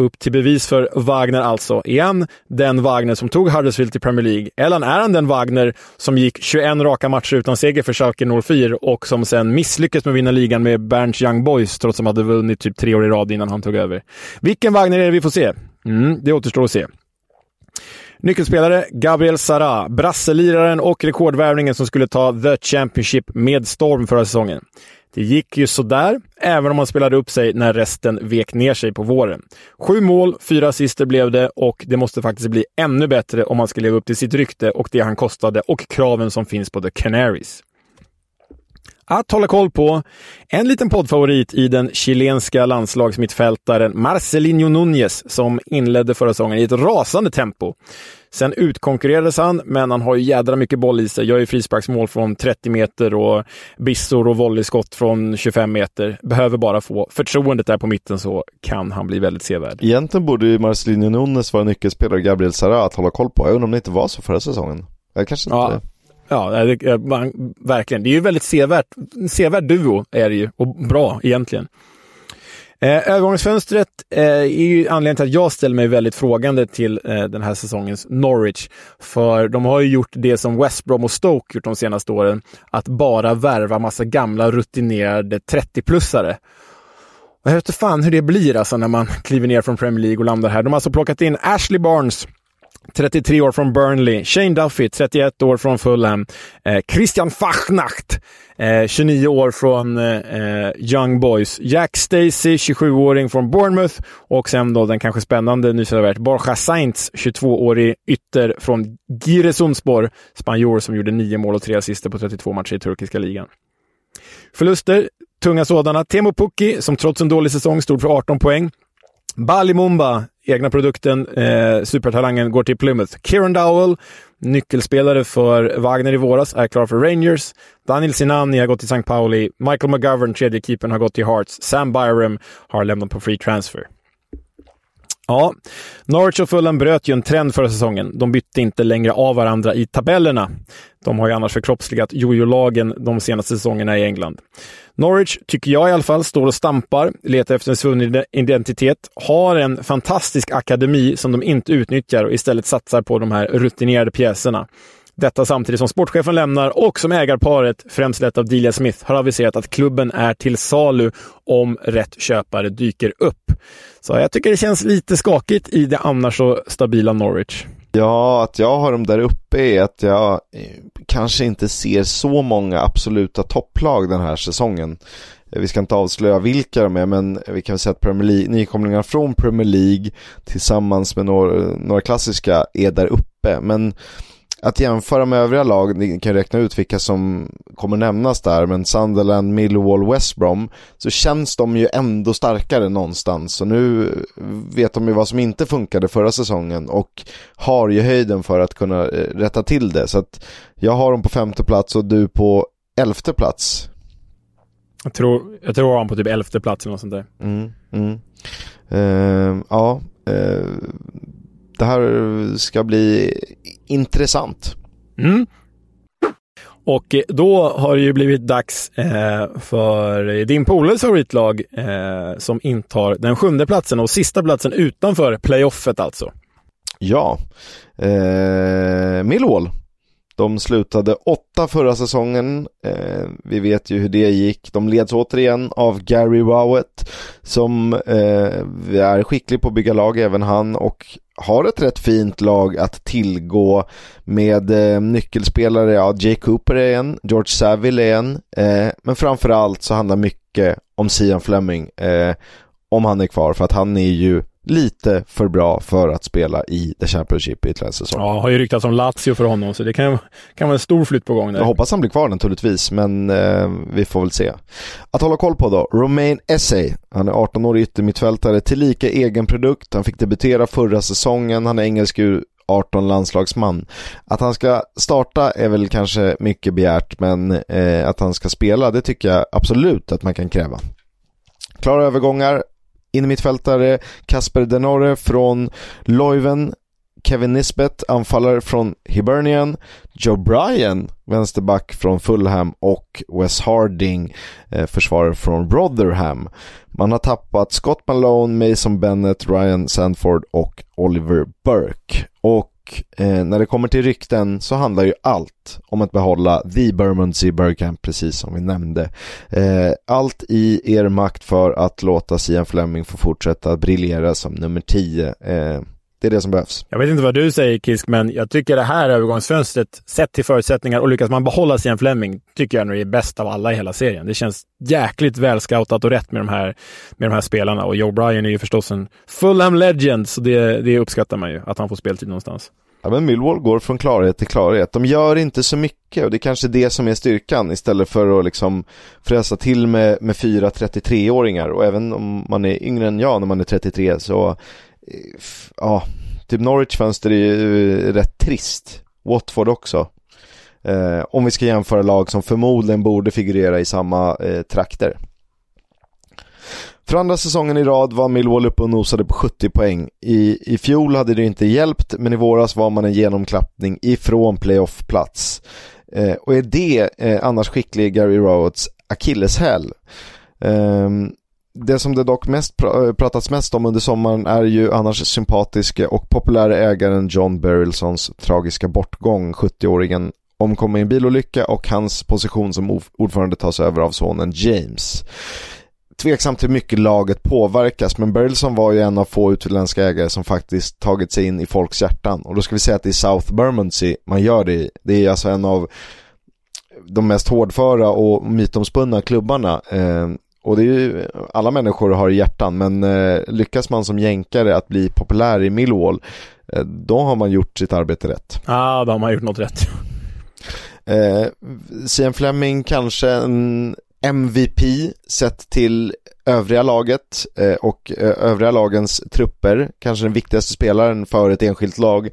Upp till bevis för Wagner alltså. Är han den Wagner som tog Huddersfield till Premier League? Eller är han den Wagner som gick 21 raka matcher utan seger för Schalke 04 och som sen misslyckades med att vinna ligan med Berns Young Boys trots att de hade vunnit typ tre år i rad innan han tog över? Vilken Wagner är det vi får se? Mm, det återstår att se. Nyckelspelare Gabriel Sara, brasseliraren och rekordvärvningen som skulle ta The Championship med storm förra säsongen. Det gick ju sådär, även om han spelade upp sig när resten vek ner sig på våren. Sju mål, fyra assister blev det och det måste faktiskt bli ännu bättre om han ska leva upp till sitt rykte och det han kostade och kraven som finns på The Canaries att hålla koll på. En liten poddfavorit i den chilenska landslagsmittfältaren Marcelinho Núñez som inledde förra säsongen i ett rasande tempo. Sen utkonkurrerades han, men han har ju jädra mycket boll i sig. Gör ju frisparksmål från 30 meter och bissor och volleyskott från 25 meter. Behöver bara få förtroendet där på mitten så kan han bli väldigt sevärd. Egentligen borde ju Marcelinho Núñez vara nyckelspelare och Gabriel Sara att hålla koll på. Jag undrar om det inte var så förra säsongen. Jag kanske inte ja. Ja, det, man, verkligen. Det är ju väldigt sevärt. sevärd duo är det ju och bra egentligen. Eh, övergångsfönstret eh, är ju anledningen till att jag ställer mig väldigt frågande till eh, den här säsongens Norwich. För de har ju gjort det som West Brom och Stoke gjort de senaste åren. Att bara värva massa gamla rutinerade 30-plussare. Jag vet inte fan hur det blir alltså när man kliver ner från Premier League och landar här. De har alltså plockat in Ashley Barnes 33 år från Burnley. Shane Duffy, 31 år från Fulham. Eh, Christian Fachnacht, eh, 29 år från eh, Young Boys. Jack Stacey, 27-åring från Bournemouth. Och sen då den kanske spännande nyförvärvet Borja Sainz, 22-årig ytter från Giresunspor. Spanjor som gjorde 9 mål och 3 assister på 32 matcher i turkiska ligan. Förluster, tunga sådana. Temo Pukki, som trots en dålig säsong stod för 18 poäng. Bali Mumba, egna produkten, eh, supertalangen, går till Plymouth. Kieran Dowell, nyckelspelare för Wagner i våras, är klar för Rangers. Daniel Sinani har gått till St. Pauli. Michael McGovern, tredje keepern, har gått till Hearts. Sam Byram har lämnat på free transfer. Ja, Norwich och Fulham bröt ju en trend förra säsongen. De bytte inte längre av varandra i tabellerna. De har ju annars förkroppsligat jojo-lagen de senaste säsongerna i England. Norwich, tycker jag i alla fall, står och stampar, letar efter en svunnen identitet, har en fantastisk akademi som de inte utnyttjar och istället satsar på de här rutinerade pjäserna. Detta samtidigt som sportchefen lämnar och som ägarparet, främst lett av Delia Smith, har aviserat att klubben är till salu om rätt köpare dyker upp. Så jag tycker det känns lite skakigt i det annars så stabila Norwich. Ja, att jag har dem där uppe är att jag eh, kanske inte ser så många absoluta topplag den här säsongen. Eh, vi ska inte avslöja vilka de är, men vi kan väl säga att Premier League, nykomlingar från Premier League tillsammans med några, några klassiska är där uppe. Men att jämföra med övriga lag, ni kan räkna ut vilka som kommer nämnas där, men Sunderland, Millwall, West Brom, så känns de ju ändå starkare någonstans. Så nu vet de ju vad som inte funkade förra säsongen och har ju höjden för att kunna eh, rätta till det. Så att jag har dem på femte plats och du på elfte plats. Jag tror, jag tror han på typ elfte plats eller något sånt där. Mm, mm. Uh, ja, uh, det här ska bli intressant. Mm. Och då har det ju blivit dags eh, för din polares favoritlag eh, som intar den sjunde platsen och sista platsen utanför playoffet alltså. Ja, eh, Millwall de slutade åtta förra säsongen. Eh, vi vet ju hur det gick. De leds återigen av Gary Wowett som eh, är skicklig på att bygga lag, även han, och har ett rätt fint lag att tillgå med eh, nyckelspelare. Ja, Jay Cooper är en, George Saville är en, eh, men framförallt så handlar mycket om Sian Fleming eh, om han är kvar, för att han är ju lite för bra för att spela i The Championship i ytterligare en säsong. Ja, har ju ryktats om Lazio för honom, så det kan, kan vara en stor flytt på gång där. Jag hoppas han blir kvar naturligtvis, men eh, vi får väl se. Att hålla koll på då, Romain Essay. Han är 18-årig yttermittfältare, tillika egen produkt. Han fick debutera förra säsongen, han är engelsk 18 landslagsman. Att han ska starta är väl kanske mycket begärt, men eh, att han ska spela, det tycker jag absolut att man kan kräva. Klara övergångar, Innermittfältare Kasper Denore från Leuven, Kevin Nisbet, anfallare från Hibernian, Joe Bryan, vänsterback från Fulham och Wes Harding, eh, försvarare från Rotherham. Man har tappat Scott Malone, Mason Bennett, Ryan Sandford och Oliver Burke. Och eh, när det kommer till rykten så handlar ju allt om att behålla The Bermondsey Bergkamp precis som vi nämnde. Eh, allt i er makt för att låta Sian Fleming få fortsätta briljera som nummer 10. Eh, det är det som behövs. Jag vet inte vad du säger Kisk, men jag tycker det här övergångsfönstret, sett till förutsättningar och lyckas man behålla Sian Fleming, tycker jag nog är bäst av alla i hela serien. Det känns jäkligt välscoutat och rätt med de här, med de här spelarna. Och Joe Bryan är ju förstås en Fulham legend, så det, det uppskattar man ju, att han får speltid någonstans. Ja men Millwall går från klarhet till klarhet. De gör inte så mycket och det är kanske det som är styrkan istället för att liksom fräsa till med, med fyra 33-åringar och även om man är yngre än jag när man är 33 så Eh, ja, typ Norwich fönster är ju eh, rätt trist. Watford också. Eh, om vi ska jämföra lag som förmodligen borde figurera i samma eh, trakter. För andra säsongen i rad var Millwall uppe och nosade på 70 poäng. I, I fjol hade det inte hjälpt, men i våras var man en genomklappning ifrån playoff-plats. Eh, och är det eh, annars skicklig Gary Rowads akilleshäl? Eh, det som det dock mest pr eh, pratats mest om under sommaren är ju annars sympatiske och populära ägaren John Berylsons tragiska bortgång, 70-åringen omkom i en bilolycka och hans position som ordförande tas över av sonen James tveksamt hur mycket laget påverkas men Berylson var ju en av få utländska ägare som faktiskt tagit sig in i folks hjärtan och då ska vi säga att det är South Bermondsey man gör det i. Det är alltså en av de mest hårdföra och mytomspunna klubbarna eh, och det är ju, alla människor har hjärtan men eh, lyckas man som jänkare att bli populär i Millwall eh, då har man gjort sitt arbete rätt. Ja, ah, då har man gjort något rätt. Eh, Sian Fleming kanske en MVP sett till övriga laget eh, och eh, övriga lagens trupper, kanske den viktigaste spelaren för ett enskilt lag.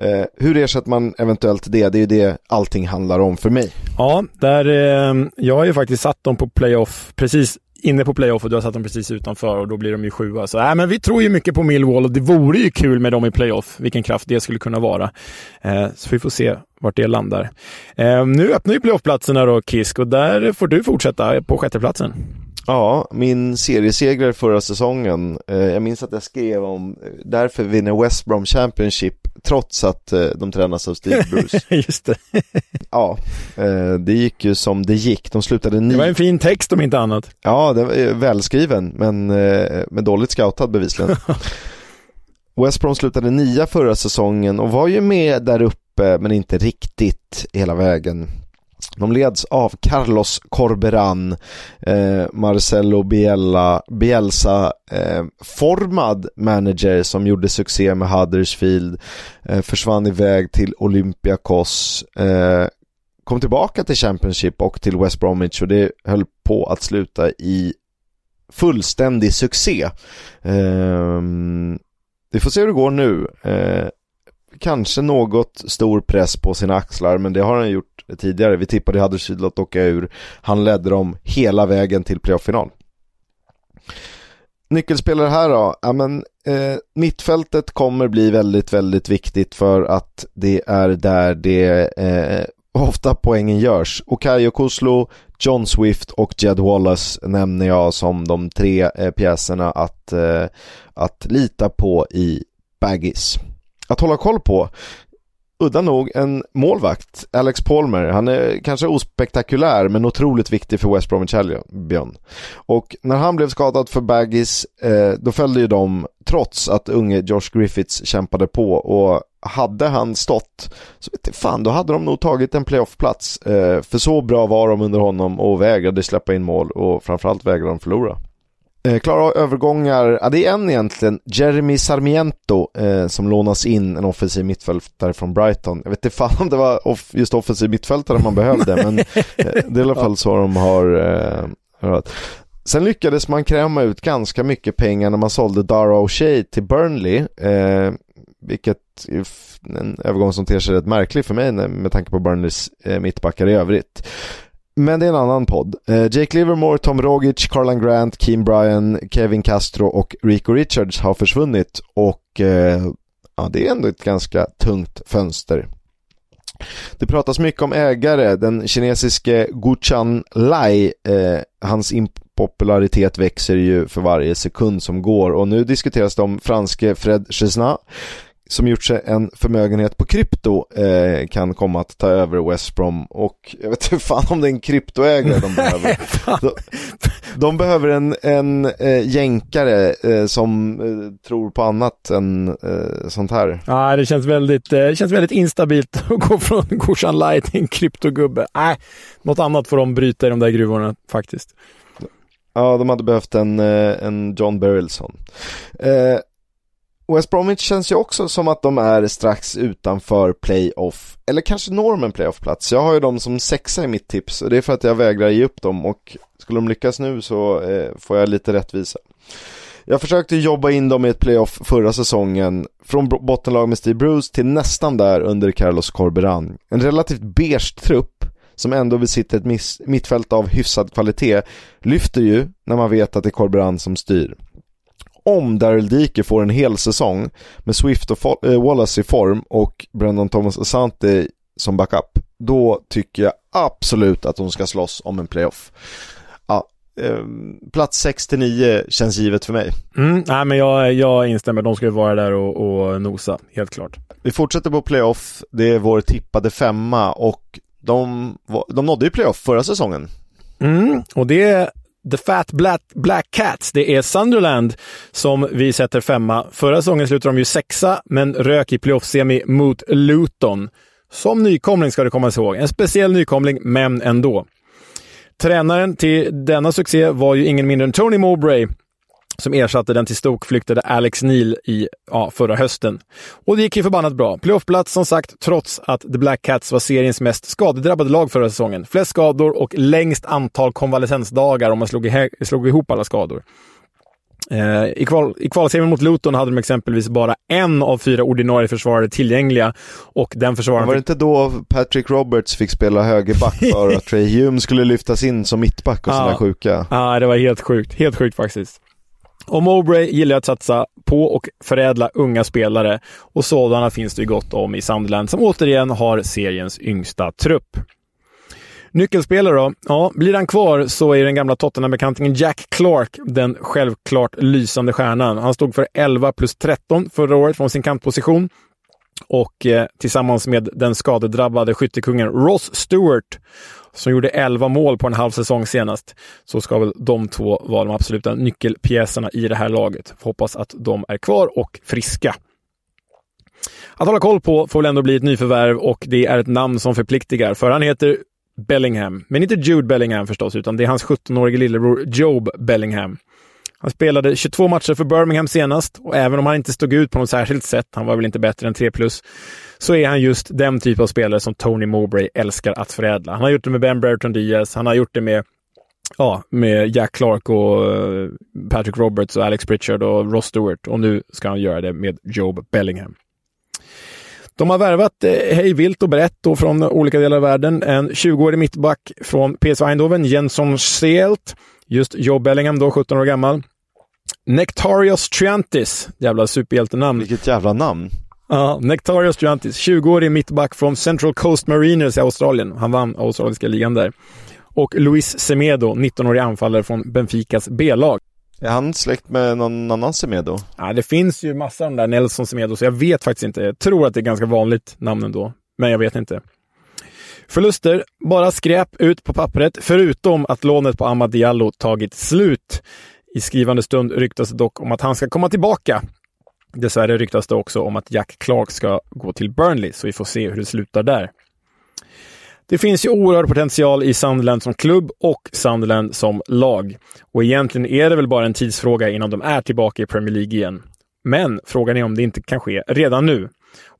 Eh, hur ersätter man eventuellt det? Det är ju det allting handlar om för mig. Ja, där, jag har ju faktiskt satt dem på playoff precis inne på playoff och du har satt dem precis utanför och då blir de ju sjua. Så äh, men vi tror ju mycket på Millwall och det vore ju kul med dem i playoff, vilken kraft det skulle kunna vara. Eh, så vi får se vart det landar. Eh, nu öppnar ju playoffplatserna då, Kisk, och där får du fortsätta på sjätteplatsen. Ja, min seriesegrare förra säsongen. Eh, jag minns att jag skrev om, därför vinner West Brom Championship trots att eh, de tränas av Steve Bruce. Just det. ja, eh, det gick ju som det gick. De slutade nio. Det var en fin text om inte annat. Ja, det var välskriven, men, eh, men dåligt scoutad bevisligen. West Brom slutade nia förra säsongen och var ju med där uppe, men inte riktigt hela vägen. De leds av Carlos Corberan, eh, Marcelo Biella, Bielsa, eh, formad manager som gjorde succé med Huddersfield, eh, försvann iväg till Olympiakos, eh, kom tillbaka till Championship och till West Bromwich och det höll på att sluta i fullständig succé. Ehm, vi får se hur det går nu. Eh, kanske något stor press på sina axlar men det har han gjort tidigare. Vi tippade Huddersfield att åka ur. Han ledde dem hela vägen till playoff-final. Nyckelspelare här då? Ja, men, eh, mittfältet kommer bli väldigt, väldigt viktigt för att det är där det eh, ofta poängen görs. Okayo Kuslo, John Swift och Jed Wallace nämner jag som de tre eh, pjäserna att, eh, att lita på i Baggis att hålla koll på. Udda nog en målvakt, Alex Palmer. Han är kanske ospektakulär men otroligt viktig för West Bromwich Albion. Och när han blev skadad för Baggis, eh, då följde ju de trots att unge Josh Griffiths kämpade på och hade han stått så vet jag, fan, då hade de nog tagit en playoffplats. Eh, för så bra var de under honom och vägrade släppa in mål och framförallt vägrade de förlora. Eh, klara övergångar, ja, det är en egentligen, Jeremy Sarmiento eh, som lånas in, en offensiv mittfältare från Brighton. Jag vet inte fan om det var off just offensiv mittfältare man behövde, men eh, det är i alla fall så de har eh. Sen lyckades man kräma ut ganska mycket pengar när man sålde Dara O'Shea till Burnley, eh, vilket är en övergång som ter sig rätt märklig för mig med tanke på Burnleys eh, mittbackar i övrigt. Men det är en annan podd. Eh, Jake Livermore, Tom Rogic, Carlan Grant, Kim Bryan, Kevin Castro och Rico Richards har försvunnit och eh, ja, det är ändå ett ganska tungt fönster. Det pratas mycket om ägare, den kinesiske Guchan Lai, eh, hans impopularitet växer ju för varje sekund som går och nu diskuteras det om franske Fred Chesnat som gjort sig en förmögenhet på krypto eh, kan komma att ta över West Brom och jag vet inte fan om det är en kryptoägare de behöver. de, de, behöver en, en eh, jänkare eh, som eh, tror på annat än eh, sånt här. Ja, det känns väldigt, eh, det känns väldigt instabilt att gå från Gorsan Light till en kryptogubbe. Nej, något annat får de bryta i de där gruvorna faktiskt. Ja, de hade behövt en, en John Berylson. West Bromwich känns ju också som att de är strax utanför playoff, eller kanske når de en playoffplats. Jag har ju dem som sexa i mitt tips och det är för att jag vägrar ge upp dem och skulle de lyckas nu så eh, får jag lite rättvisa. Jag försökte jobba in dem i ett playoff förra säsongen, från bottenlag med Steve Bruce till nästan där under Carlos Corberan. En relativt beige trupp som ändå besitter ett mittfält av hyfsad kvalitet lyfter ju när man vet att det är Corberan som styr om Daryl Dike får en hel säsong med Swift och äh, Wallace i form och Brendan Thomas Asante som backup, då tycker jag absolut att de ska slåss om en playoff. Ja, eh, plats 6-9 känns givet för mig. Mm, nej, men jag, jag instämmer, de ska ju vara där och, och nosa, helt klart. Vi fortsätter på playoff, det är vår tippade femma och de, de nådde ju playoff förra säsongen. Mm, och det The Fat Black, Black Cats. Det är Sunderland som vi sätter femma. Förra säsongen slutade de ju sexa, men rök i playoff-semi mot Luton. Som nykomling ska det komma ihåg. En speciell nykomling, men ändå. Tränaren till denna succé var ju ingen mindre än Tony Mowbray som ersatte den till stokflyktade Alex Neil i ja, förra hösten. Och det gick ju förbannat bra. Playoffplats som sagt, trots att The Black Cats var seriens mest skadedrabbade lag förra säsongen. Flest skador och längst antal konvalescensdagar om man slog, slog ihop alla skador. Eh, I, kval, i kvalserien mot Luton hade de exempelvis bara en av fyra ordinarie försvarare tillgängliga och den försvararen... Var det inte då Patrick Roberts fick spela högerback för att Trey Hume skulle lyftas in som mittback och sådana sjuka? Ja, det var helt sjukt. Helt sjukt faktiskt. Och Mowbray gillar att satsa på och förädla unga spelare och sådana finns det ju gott om i Sunderland som återigen har seriens yngsta trupp. Nyckelspelare då? Ja, blir han kvar så är den gamla Tottenham-bekantingen Jack Clark den självklart lysande stjärnan. Han stod för 11 plus 13 förra året från sin kantposition och eh, tillsammans med den skadedrabbade skyttekungen Ross Stewart som gjorde 11 mål på en halv säsong senast, så ska väl de två vara de absoluta nyckelpjäserna i det här laget. Hoppas att de är kvar och friska. Att hålla koll på får väl ändå bli ett nyförvärv och det är ett namn som förpliktigar, för han heter Bellingham. Men inte Jude Bellingham förstås, utan det är hans 17-årige lillebror Job Bellingham. Han spelade 22 matcher för Birmingham senast och även om han inte stod ut på något särskilt sätt, han var väl inte bättre än 3 plus, så är han just den typ av spelare som Tony Mowbray älskar att förädla. Han har gjort det med Ben Brereton Diaz, han har gjort det med ja, med Jack Clark och eh, Patrick Roberts och Alex Pritchard och Ross Stewart och nu ska han göra det med Job Bellingham. De har värvat eh, hej vilt och brett då från olika delar av världen. En 20-årig mittback från PSV Eindhoven, Jensson Seelt. Just Job Bellingham då, 17 år gammal. Nectarios Triantis, jävla superhjältenamn. Vilket jävla namn. Ja, Nectarios Triantis, 20-årig mittback från Central Coast Mariners i Australien. Han vann australiska ligan där. Och Luis Semedo, 19-årig anfallare från Benficas B-lag. Är han släkt med någon annan Semedo? Ja, det finns ju massa av de där Nelson Semedo, så jag vet faktiskt inte. Jag tror att det är ganska vanligt namn ändå, men jag vet inte. Förluster, bara skräp ut på pappret, förutom att lånet på Ahmad Diallo tagit slut. I skrivande stund ryktas det dock om att han ska komma tillbaka. Dessvärre ryktas det också om att Jack Clark ska gå till Burnley, så vi får se hur det slutar där. Det finns ju oerhörd potential i Sunderland som klubb och Sunderland som lag. Och egentligen är det väl bara en tidsfråga innan de är tillbaka i Premier League igen. Men frågan är om det inte kan ske redan nu.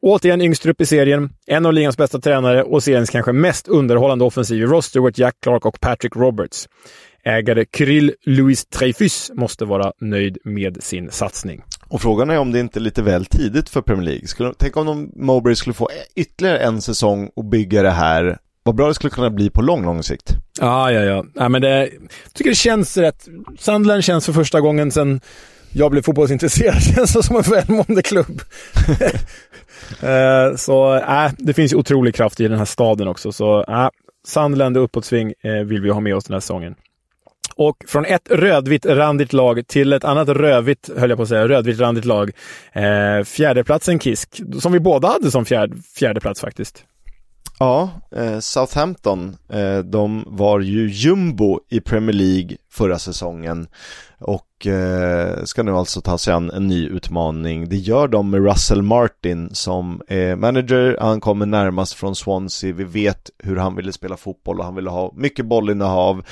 Återigen yngst upp i serien, en av ligans bästa tränare och seriens kanske mest underhållande offensiv Ross Stewart, Jack Clark och Patrick Roberts. Ägare Kryll Louis Dreyfus måste vara nöjd med sin satsning. Och frågan är om det inte är lite väl tidigt för Premier League. Skulle, tänk om de, Mowbray skulle få ytterligare en säsong och bygga det här. Vad bra det skulle kunna bli på lång, lång sikt. Ja, ja, ja. ja men det, jag tycker det känns rätt. Sunderland känns för första gången sedan jag blev fotbollsintresserad. Känns som en välmående klubb. uh, så äh, det finns otrolig kraft i den här staden också. Så äh, Sunderland och uppåtsving eh, vill vi ha med oss den här säsongen. Och från ett rödvitt randigt lag till ett annat rödvitt, höll jag på att säga, rödvitt randigt lag. Eh, fjärdeplatsen Kisk, som vi båda hade som fjärde, fjärdeplats faktiskt. Ja, eh, Southampton, eh, de var ju jumbo i Premier League förra säsongen och eh, ska nu alltså ta sig an en ny utmaning. Det gör de med Russell Martin som är manager, han kommer närmast från Swansea, vi vet hur han ville spela fotboll och han ville ha mycket bollinnehav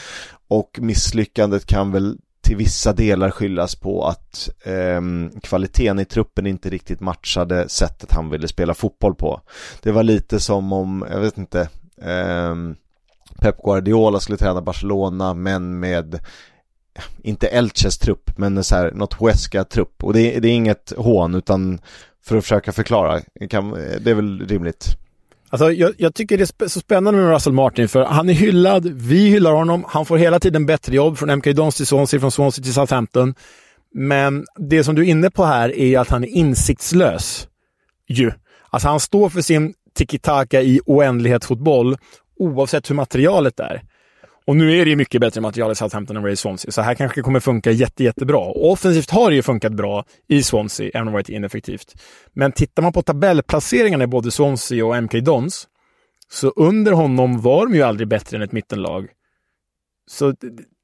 och misslyckandet kan väl till vissa delar skyllas på att eh, kvaliteten i truppen inte riktigt matchade sättet han ville spela fotboll på. Det var lite som om, jag vet inte, eh, Pep Guardiola skulle träna Barcelona men med inte Elches trupp, men så här, något Huesca-trupp. Och det, det, är inget hån, utan för att försöka förklara. Det, kan, det är väl rimligt. Alltså, jag, jag, tycker det är så spännande med Russell Martin, för han är hyllad, vi hyllar honom, han får hela tiden bättre jobb från MK Dons till Swansea, från Swansea till Southampton. Men det som du är inne på här är att han är insiktslös. Ju. Alltså han står för sin tiki-taka i oändlighetsfotboll oavsett hur materialet är. Och nu är det ju mycket bättre material i Southampton än vad det är i Swansea, så här kanske det kommer funka jätte, jättebra. Och offensivt har det ju funkat bra i Swansea, även om det varit ineffektivt. Men tittar man på tabellplaceringarna i både Swansea och MK Dons, så under honom var de ju aldrig bättre än ett mittenlag. Så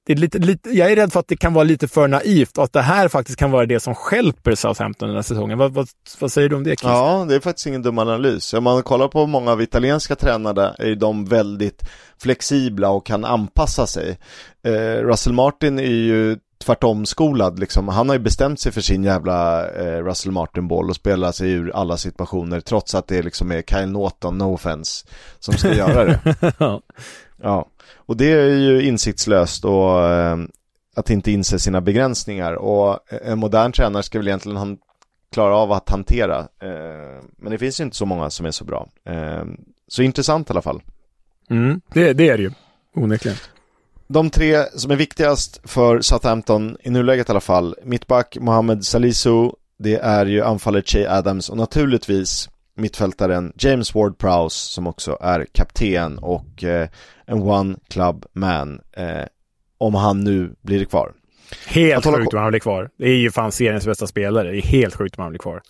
det är lite, lite, jag är rädd för att det kan vara lite för naivt och att det här faktiskt kan vara det som skälper Southampton den här säsongen. Vad, vad, vad säger du om det, Chris? Ja, det är faktiskt ingen dum analys. Om man kollar på många av italienska tränare är de väldigt flexibla och kan anpassa sig. Eh, Russell Martin är ju tvärtom skolad liksom. Han har ju bestämt sig för sin jävla eh, Russell Martin-boll och spelar sig ur alla situationer trots att det liksom är Kyle Norton, no offense, som ska göra det. ja. Och det är ju insiktslöst och eh, att inte inse sina begränsningar och en modern tränare ska väl egentligen han klara av att hantera. Eh, men det finns ju inte så många som är så bra. Eh, så intressant i alla fall. Mm, det, det är det ju, onekligen. De tre som är viktigast för Southampton, i nuläget i alla fall, mittback Mohamed Salisu, det är ju anfallet Che Adams och naturligtvis mittfältaren James Ward-Prowse som också är kapten och eh, en one club man eh, om han nu blir kvar. Helt sjukt om han blir kvar. Det är ju fan seriens bästa spelare. Det är helt sjukt om han blir kvar.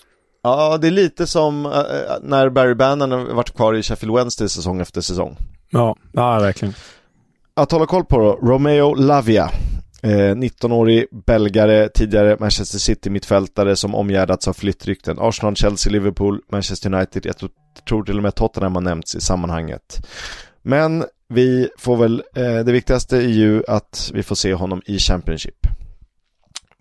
Ja, det är lite som äh, när Barry Bannon varit kvar i Sheffield Wednesday säsong efter säsong. Ja, ja verkligen. Att hålla koll på då, Romeo Lavia. Eh, 19-årig belgare, tidigare Manchester City-mittfältare som omgärdats av flyttrykten. Arsenal, Chelsea, Liverpool, Manchester United, jag tror till och med Tottenham har nämnts i sammanhanget. Men vi får väl, eh, det viktigaste är ju att vi får se honom i Championship.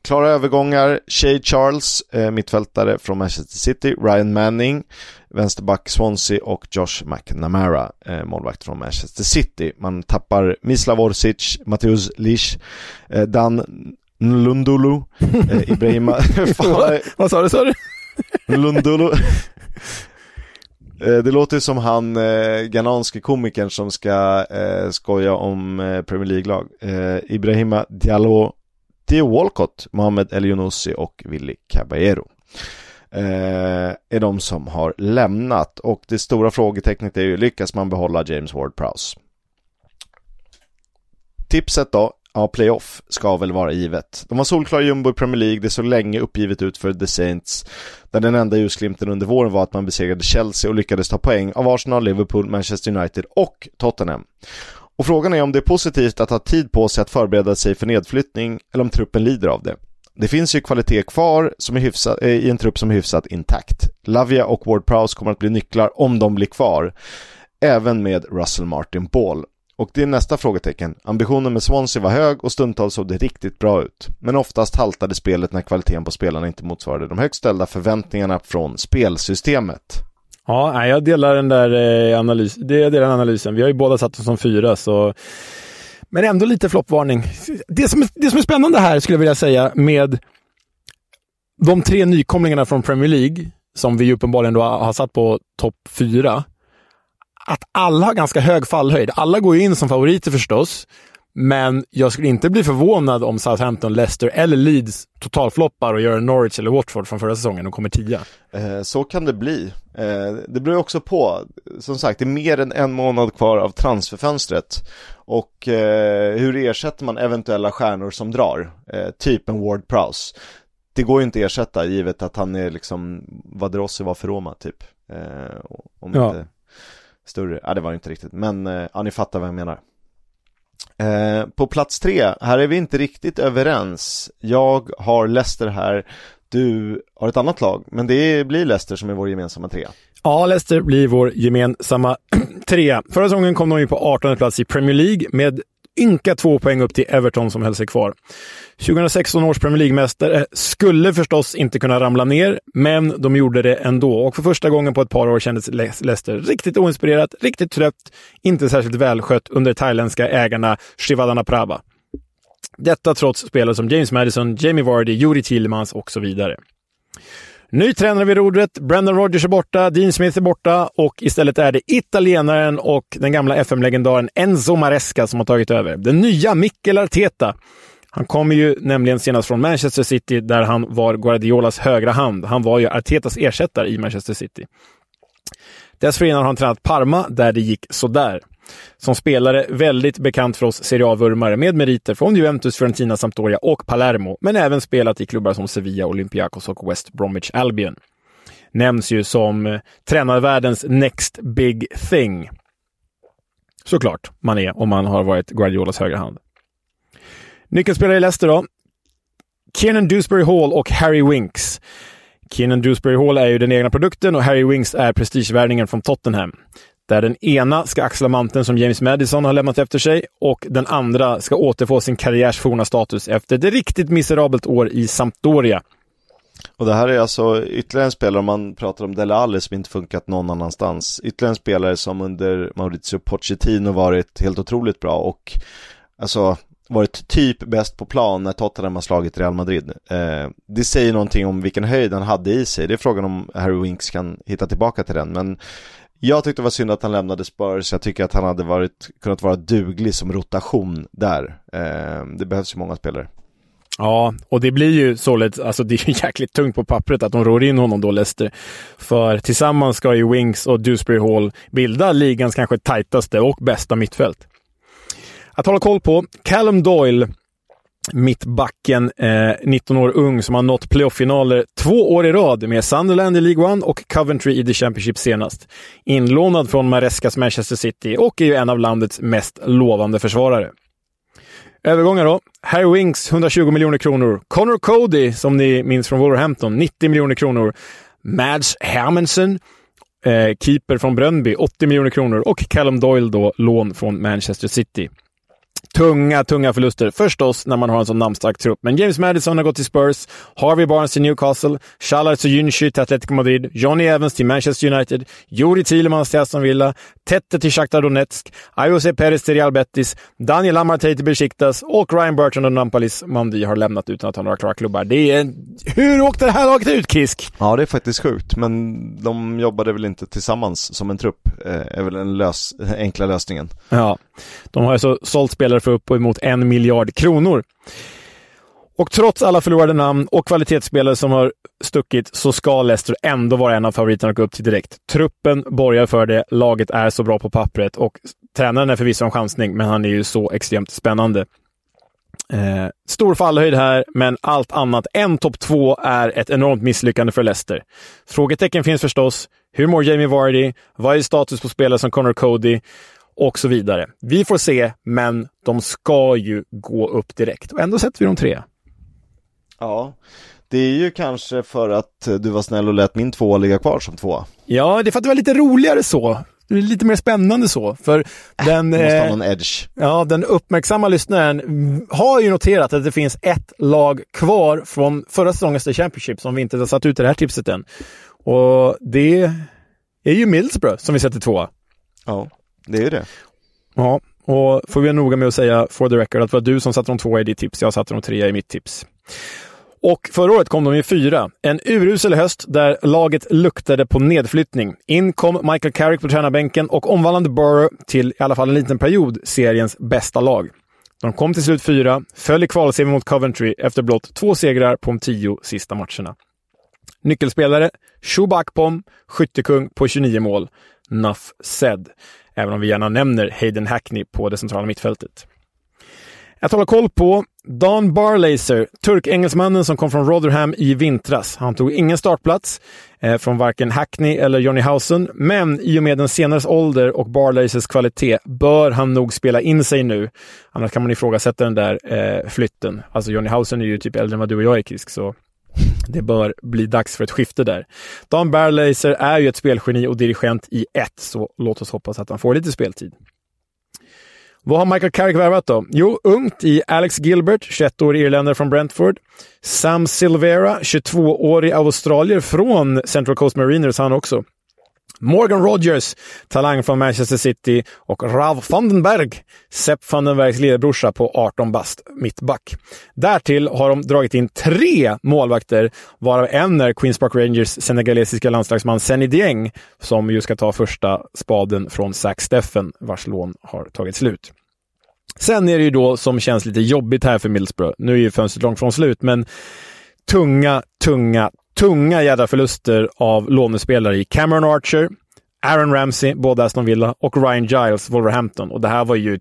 Klara övergångar, Shay Charles, eh, mittfältare från Manchester City, Ryan Manning, vänsterback Swansea och Josh McNamara, eh, målvakt från Manchester City. Man tappar Mislav Orsic, Matteus Lisch, eh, Dan Lundulu, Ibrahima... Vad sa du, sa du? Lundulu. Det låter som han eh, ghananske komikern som ska eh, skoja om eh, Premier League-lag. Eh, Ibrahima Diallo, Theo Walcott, Mohamed Elionossi och Willy Caballero. Eh, är de som har lämnat och det stora frågetecknet är ju lyckas man behålla James Ward-Prowse? Tipset då Ja, playoff ska väl vara givet. De var solklara jumbo i Premier League, det såg länge uppgivet ut för The Saints. Där den enda ljusglimten under våren var att man besegrade Chelsea och lyckades ta poäng av Arsenal, Liverpool, Manchester United och Tottenham. Och frågan är om det är positivt att ha tid på sig att förbereda sig för nedflyttning eller om truppen lider av det. Det finns ju kvalitet kvar som är hyfsat, eh, i en trupp som är hyfsat intakt. Lavia och Ward Prowse kommer att bli nycklar om de blir kvar. Även med Russell Martin Ball. Och det är nästa frågetecken. Ambitionen med Swansea var hög och stundtals såg det riktigt bra ut. Men oftast haltade spelet när kvaliteten på spelarna inte motsvarade de högt ställda förväntningarna från spelsystemet. Ja, jag delar den där eh, analys, jag delar analysen. Vi har ju båda satt oss som fyra, så... Men ändå lite floppvarning. Det som, det som är spännande här, skulle jag vilja säga, med de tre nykomlingarna från Premier League, som vi uppenbarligen då har satt på topp fyra, att alla har ganska hög fallhöjd. Alla går ju in som favoriter förstås, men jag skulle inte bli förvånad om Southampton, Leicester eller Leeds totalfloppar och gör Norwich eller Watford från förra säsongen och kommer tia. Eh, så kan det bli. Eh, det beror också på, som sagt, det är mer än en månad kvar av transferfönstret. Och eh, hur ersätter man eventuella stjärnor som drar? Typ en Ward Prowse. Det går ju inte att ersätta givet att han är liksom vad Drossi var för Roma typ. Om ja. inte större, ja det var inte riktigt, men ja ni fattar vad jag menar. Eh, på plats tre, här är vi inte riktigt överens. Jag har Leicester här, du har ett annat lag, men det blir Leicester som är vår gemensamma trea. Ja, Leicester blir vår gemensamma trea. Förra säsongen kom de ju på 18 plats i Premier League med ynka två poäng upp till Everton som höll sig kvar. 2016 års Premier League-mästare skulle förstås inte kunna ramla ner, men de gjorde det ändå. Och för första gången på ett par år kändes Leicester riktigt oinspirerat, riktigt trött, inte särskilt välskött under thailändska ägarna Shivadana Prava. Detta trots spelare som James Madison, Jamie Vardy, Juri Tillemans och så vidare. Ny tränare vid rodret, Brendan Rodgers är borta, Dean Smith är borta och istället är det italienaren och den gamla FM-legendaren Enzo Maresca som har tagit över. Den nya Mikel Arteta. Han kommer ju nämligen senast från Manchester City där han var Guardiolas högra hand. Han var ju Artetas ersättare i Manchester City. Dessförinnan har han tränat Parma där det gick sådär. Som spelare väldigt bekant för oss Serie A-vurmare med meriter från Juventus, Fiorentina, Sampdoria och Palermo, men även spelat i klubbar som Sevilla, Olympiakos och West Bromwich Albion. Nämns ju som eh, tränarvärldens next big thing. Såklart man är om man har varit Guardiolas högra hand. Nyckelspelare i Leicester då? Kiernan Dewsbury Hall och Harry Winks. Kiernan Dewsbury Hall är ju den egna produkten och Harry Winks är prestigevärdningen från Tottenham där den ena ska axla manteln som James Madison har lämnat efter sig och den andra ska återfå sin karriärs forna status efter ett riktigt miserabelt år i Sampdoria. Och det här är alltså ytterligare en spelare, om man pratar om Dele Alli som inte funkat någon annanstans, ytterligare en spelare som under Maurizio Pochettino varit helt otroligt bra och alltså varit typ bäst på plan när Tottenham har slagit Real Madrid. Eh, det säger någonting om vilken höjd han hade i sig. Det är frågan om Harry Winks kan hitta tillbaka till den. Men jag tyckte det var synd att han lämnade Spurs, jag tycker att han hade varit, kunnat vara duglig som rotation där. Eh, det behövs ju många spelare. Ja, och det blir ju således, alltså det är ju jäkligt tungt på pappret att de rår in honom då, Leicester. För tillsammans ska ju Wings och Dewsbury Hall bilda ligans kanske tajtaste och bästa mittfält. Att hålla koll på, Callum Doyle mittbacken, eh, 19 år ung, som har nått playoff-finaler två år i rad med Sunderland i League One och Coventry i The Championship senast. Inlånad från Marescas Manchester City och är ju en av landets mest lovande försvarare. Övergångar då. Harry Winks 120 miljoner kronor. Connor Cody, som ni minns från Wolverhampton, 90 miljoner kronor. Mads Hermansen, eh, keeper från Brönby, 80 miljoner kronor. Och Callum Doyle då, lån från Manchester City. Tunga, tunga förluster. Förstås när man har en sån namnstark trupp. Men James Madison har gått till Spurs, Harvey Barnes till Newcastle, Shalar Soyuncu till Atletico Madrid, Johnny Evans till Manchester United, Juri Thielemans till Aston Villa, Tette till Shakhtar Donetsk, Ayose Perez till Real Betis, Daniel Amartey till Besiktas och Ryan Burton och Nampalis Mandi har lämnat utan att ha några klara klubbar. Det är... Hur åkte det här laget ut, Kisk? Ja, det är faktiskt sjukt, men de jobbade väl inte tillsammans som en trupp, eh, är väl den lös enkla lösningen. Ja, de har alltså sålt spelare för uppemot en miljard kronor. Och trots alla förlorade namn och kvalitetsspelare som har stuckit så ska Leicester ändå vara en av favoriterna att gå upp till direkt. Truppen borgar för det, laget är så bra på pappret och tränaren är förvisso en chansning, men han är ju så extremt spännande. Eh, stor fallhöjd här, men allt annat än topp två är ett enormt misslyckande för Leicester. Frågetecken finns förstås. Hur mår Jamie Vardy? Vad är status på spelare som Connor Cody? Och så vidare. Vi får se, men de ska ju gå upp direkt och ändå sätter vi dem tre. Ja, det är ju kanske för att du var snäll och lät min tvåa ligga kvar som tvåa. Ja, det är för att det var lite roligare så. Det är lite mer spännande så. För äh, den, måste ha eh, någon edge. Ja, den uppmärksamma lyssnaren har ju noterat att det finns ett lag kvar från förra säsongens The Championship som vi inte har satt ut i det här tipset än. Och det är ju Middlesbrough som vi sätter tvåa. Ja. Det är ju det. Ja, och får vi vara noga med att säga for the record att det var du som satte de två i ditt tips. Jag satte de tre i mitt tips. Och förra året kom de i fyra. En urusel höst där laget luktade på nedflyttning. In kom Michael Carrick på tränarbänken och omvandlade Borough till, i alla fall en liten period, seriens bästa lag. De kom till slut fyra, föll i kvalserien mot Coventry efter blott två segrar på de tio sista matcherna. Nyckelspelare, Shubakpom, skyttekung på 29 mål. Nuff said. Även om vi gärna nämner Hayden Hackney på det centrala mittfältet. Att hålla koll på Dan Barlaser, turk-engelsmannen som kom från Rotherham i vintras. Han tog ingen startplats eh, från varken Hackney eller Johnny Hausen, men i och med den senares ålder och Barlasers kvalitet bör han nog spela in sig nu. Annars kan man ifrågasätta den där eh, flytten. Alltså Johnny Hausen är ju typ äldre än vad du och jag är, Kisk, så det bör bli dags för ett skifte där. Dan Barlaser är ju ett spelgeni och dirigent i ett, så låt oss hoppas att han får lite speltid. Vad har Michael Carrick värvat då? Jo, ungt i Alex Gilbert, 21-årig irländare från Brentford. Sam Silvera, 22-årig australier från Central Coast Mariners han också. Morgan Rogers, talang från Manchester City och Rav Vandenberg, Sepp Vandenbergs lillebrorsa på 18 bast, mittback. Därtill har de dragit in tre målvakter, varav en är Queens Park Rangers senegalesiska landslagsman Senny Dieng, som ju ska ta första spaden från Zack Steffen, vars lån har tagit slut. Sen är det ju då som känns lite jobbigt här för Middlesbrough. Nu är ju fönstret långt från slut, men tunga, tunga, tunga jädra förluster av lånespelare i Cameron Archer, Aaron Ramsey, båda Aston Villa, och Ryan Giles, Wolverhampton. Och det här var ju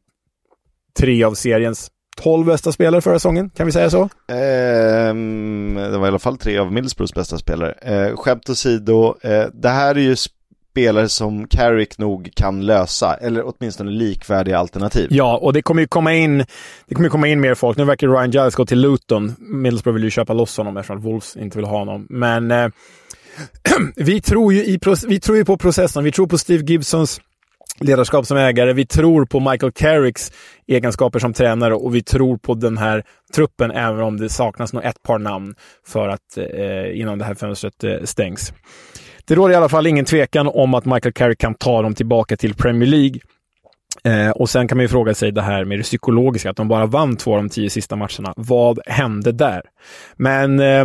tre av seriens 12 bästa spelare förra säsongen, kan vi säga så? Um, det var i alla fall tre av Middlesbroughs bästa spelare. Uh, skämt åsido, uh, det här är ju spelare som Carrick nog kan lösa, eller åtminstone likvärdiga alternativ. Ja, och det kommer ju komma in, det kommer komma in mer folk. Nu verkar Ryan Giles gå till Luton. Middlesbrough vill ju köpa loss honom eftersom Wolves inte vill ha honom. Men eh, vi, tror ju i, vi tror ju på processen. Vi tror på Steve Gibsons ledarskap som ägare. Vi tror på Michael Carricks egenskaper som tränare och vi tror på den här truppen, även om det saknas nog ett par namn för att eh, innan det här fönstret eh, stängs. Det råder i alla fall ingen tvekan om att Michael Carrick kan ta dem tillbaka till Premier League. Eh, och sen kan man ju fråga sig det här med det psykologiska, att de bara vann två av de tio sista matcherna. Vad hände där? Men eh,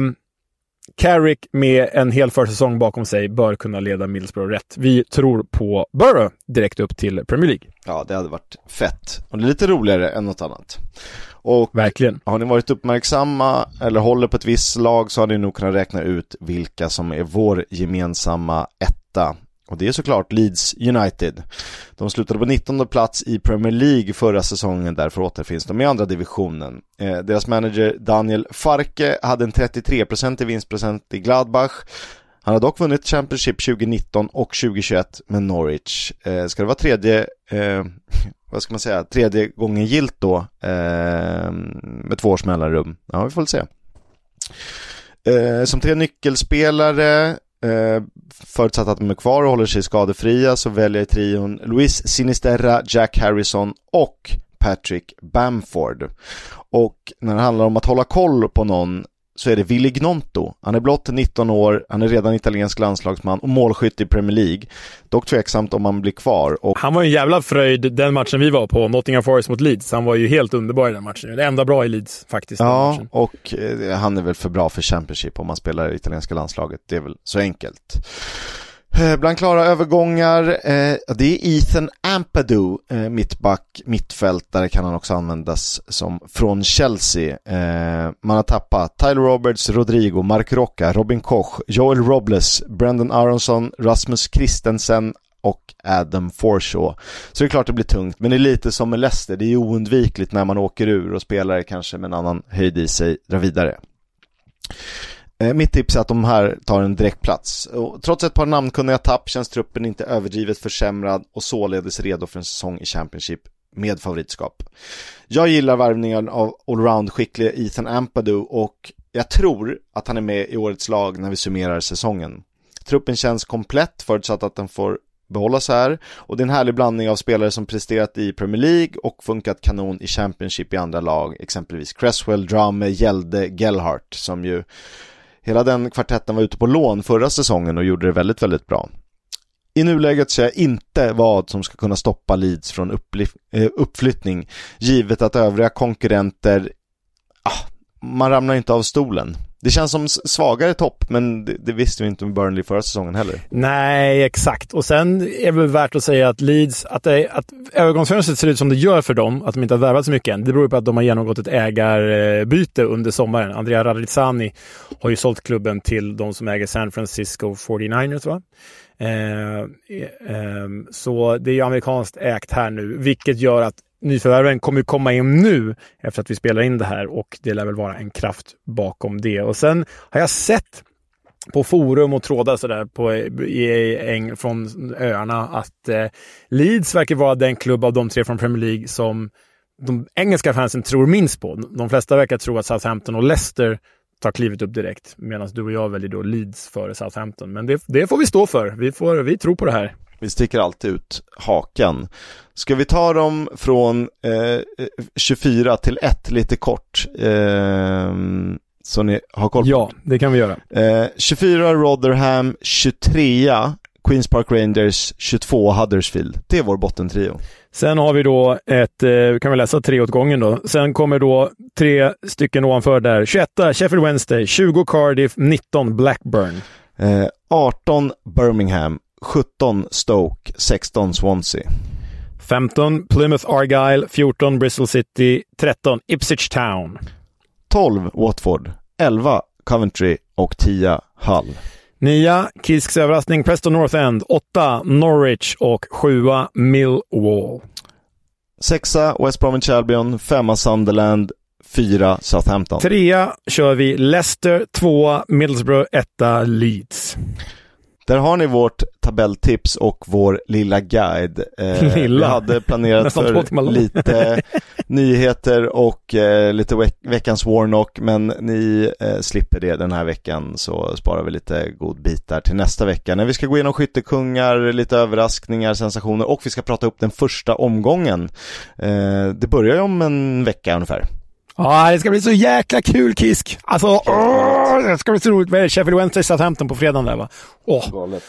Carrick med en hel försäsong bakom sig bör kunna leda Middlesbrough rätt. Vi tror på Borough direkt upp till Premier League. Ja, det hade varit fett. Och det är lite roligare än något annat. Och Verkligen. har ni varit uppmärksamma eller håller på ett visst lag så har ni nog kunnat räkna ut vilka som är vår gemensamma etta. Och det är såklart Leeds United. De slutade på 19 plats i Premier League förra säsongen, därför återfinns de i andra divisionen. Eh, deras manager Daniel Farke hade en 33% i vinstprocent i Gladbach. Han har dock vunnit Championship 2019 och 2021 med Norwich. Eh, ska det vara tredje, eh, vad ska man säga, tredje gången gilt då eh, med två års mellanrum? Ja, vi får väl se. Eh, som tre nyckelspelare Eh, förutsatt att de är kvar och håller sig skadefria så väljer trion Luis Sinisterra, Jack Harrison och Patrick Bamford. Och när det handlar om att hålla koll på någon så är det Willy Gnonto. Han är blott 19 år, han är redan italiensk landslagsman och målskytt i Premier League. Dock tveksamt om han blir kvar. Och... Han var en jävla fröjd den matchen vi var på, Nottingham Forest mot Leeds. Han var ju helt underbar i den matchen. Det enda bra i Leeds faktiskt. Ja, och eh, han är väl för bra för Championship om man spelar i italienska landslaget. Det är väl så enkelt. Eh, bland klara övergångar, eh, det är Ethan Ampadu, eh, mittback, mittfältare kan han också användas som från Chelsea. Eh, man har tappat Tyler Roberts, Rodrigo, Mark Rocca, Robin Koch, Joel Robles, Brendan Aronsson, Rasmus Christensen och Adam Forshaw. Så det är klart det blir tungt, men det är lite som med Leicester, det är oundvikligt när man åker ur och spelare kanske med en annan höjd i sig drar vidare. Eh, mitt tips är att de här tar en direktplats. Och trots ett par namnkunniga tapp känns truppen inte överdrivet försämrad och således redo för en säsong i Championship med favoritskap. Jag gillar värvningen av allround-skicklige Ethan Ampadu och jag tror att han är med i årets lag när vi summerar säsongen. Truppen känns komplett förutsatt att den får behålla så här och det är en härlig blandning av spelare som presterat i Premier League och funkat kanon i Championship i andra lag, exempelvis Cresswell, Drame, Gälde, Gellhart som ju Hela den kvartetten var ute på lån förra säsongen och gjorde det väldigt, väldigt bra. I nuläget ser jag inte vad som ska kunna stoppa Leeds från eh, uppflyttning, givet att övriga konkurrenter, ah, man ramlar inte av stolen. Det känns som svagare topp, men det, det visste vi inte om Burnley förra säsongen heller. Nej, exakt. Och sen är det väl värt att säga att Leeds, att, det, att övergångsfönstret ser ut som det gör för dem, att de inte har värvat så mycket än, det beror på att de har genomgått ett ägarbyte under sommaren. Andrea Radrizzani har ju sålt klubben till de som äger San Francisco 49ers, va? Eh, eh, eh, så det är ju amerikanskt ägt här nu, vilket gör att nyförvärven kommer komma in nu efter att vi spelar in det här och det lär väl vara en kraft bakom det. Och sen har jag sett på forum och trådar sådär på, i, i, från öarna att eh, Leeds verkar vara den klubb av de tre från Premier League som de engelska fansen tror minst på. De flesta verkar tro att Southampton och Leicester tar klivet upp direkt medan du och jag väljer då Leeds före Southampton. Men det, det får vi stå för. Vi, får, vi tror på det här. Vi sticker alltid ut hakan. Ska vi ta dem från eh, 24 till 1 lite kort? Eh, så ni har koll på Ja, det kan vi göra. Eh, 24 Rotherham, 23 Queens Park Rangers, 22 Huddersfield. Det är vår bottentrio. Sen har vi då ett, eh, kan vi läsa tre åt gången då. Sen kommer då tre stycken ovanför där. 21 Sheffield Wednesday, 20 Cardiff, 19 Blackburn. Eh, 18 Birmingham, 17 Stoke, 16 Swansea. 15 Plymouth Argyle, 14 Bristol City, 13 Ipswich Town. 12 Watford, 11 Coventry och 10 Hull. 9 Kisks överraskning Preston North End, 8 Norwich och 7 Millwall. 6 West Bromwich Albion, 5 Sunderland, 4 Southampton. 3 kör vi Leicester, 2 Middlesbrough, 1 Leeds. Där har ni vårt tabelltips och vår lilla guide. Eh, lilla. Vi hade planerat för lite nyheter och eh, lite veck veckans Warnock, men ni eh, slipper det den här veckan så sparar vi lite godbitar till nästa vecka. När vi ska gå igenom skyttekungar, lite överraskningar, sensationer och vi ska prata upp den första omgången. Eh, det börjar ju om en vecka ungefär. Ja, det ska bli så jäkla kul Kisk! Alltså, åh, det ska bli så roligt. Vad är det? Sheffield Wednesday Southampton på fredagen där va? Åh! Galet.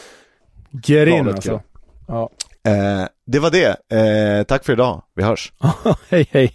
Get in alltså. Ja. Eh, det var det. Eh, tack för idag. Vi hörs. hej hej.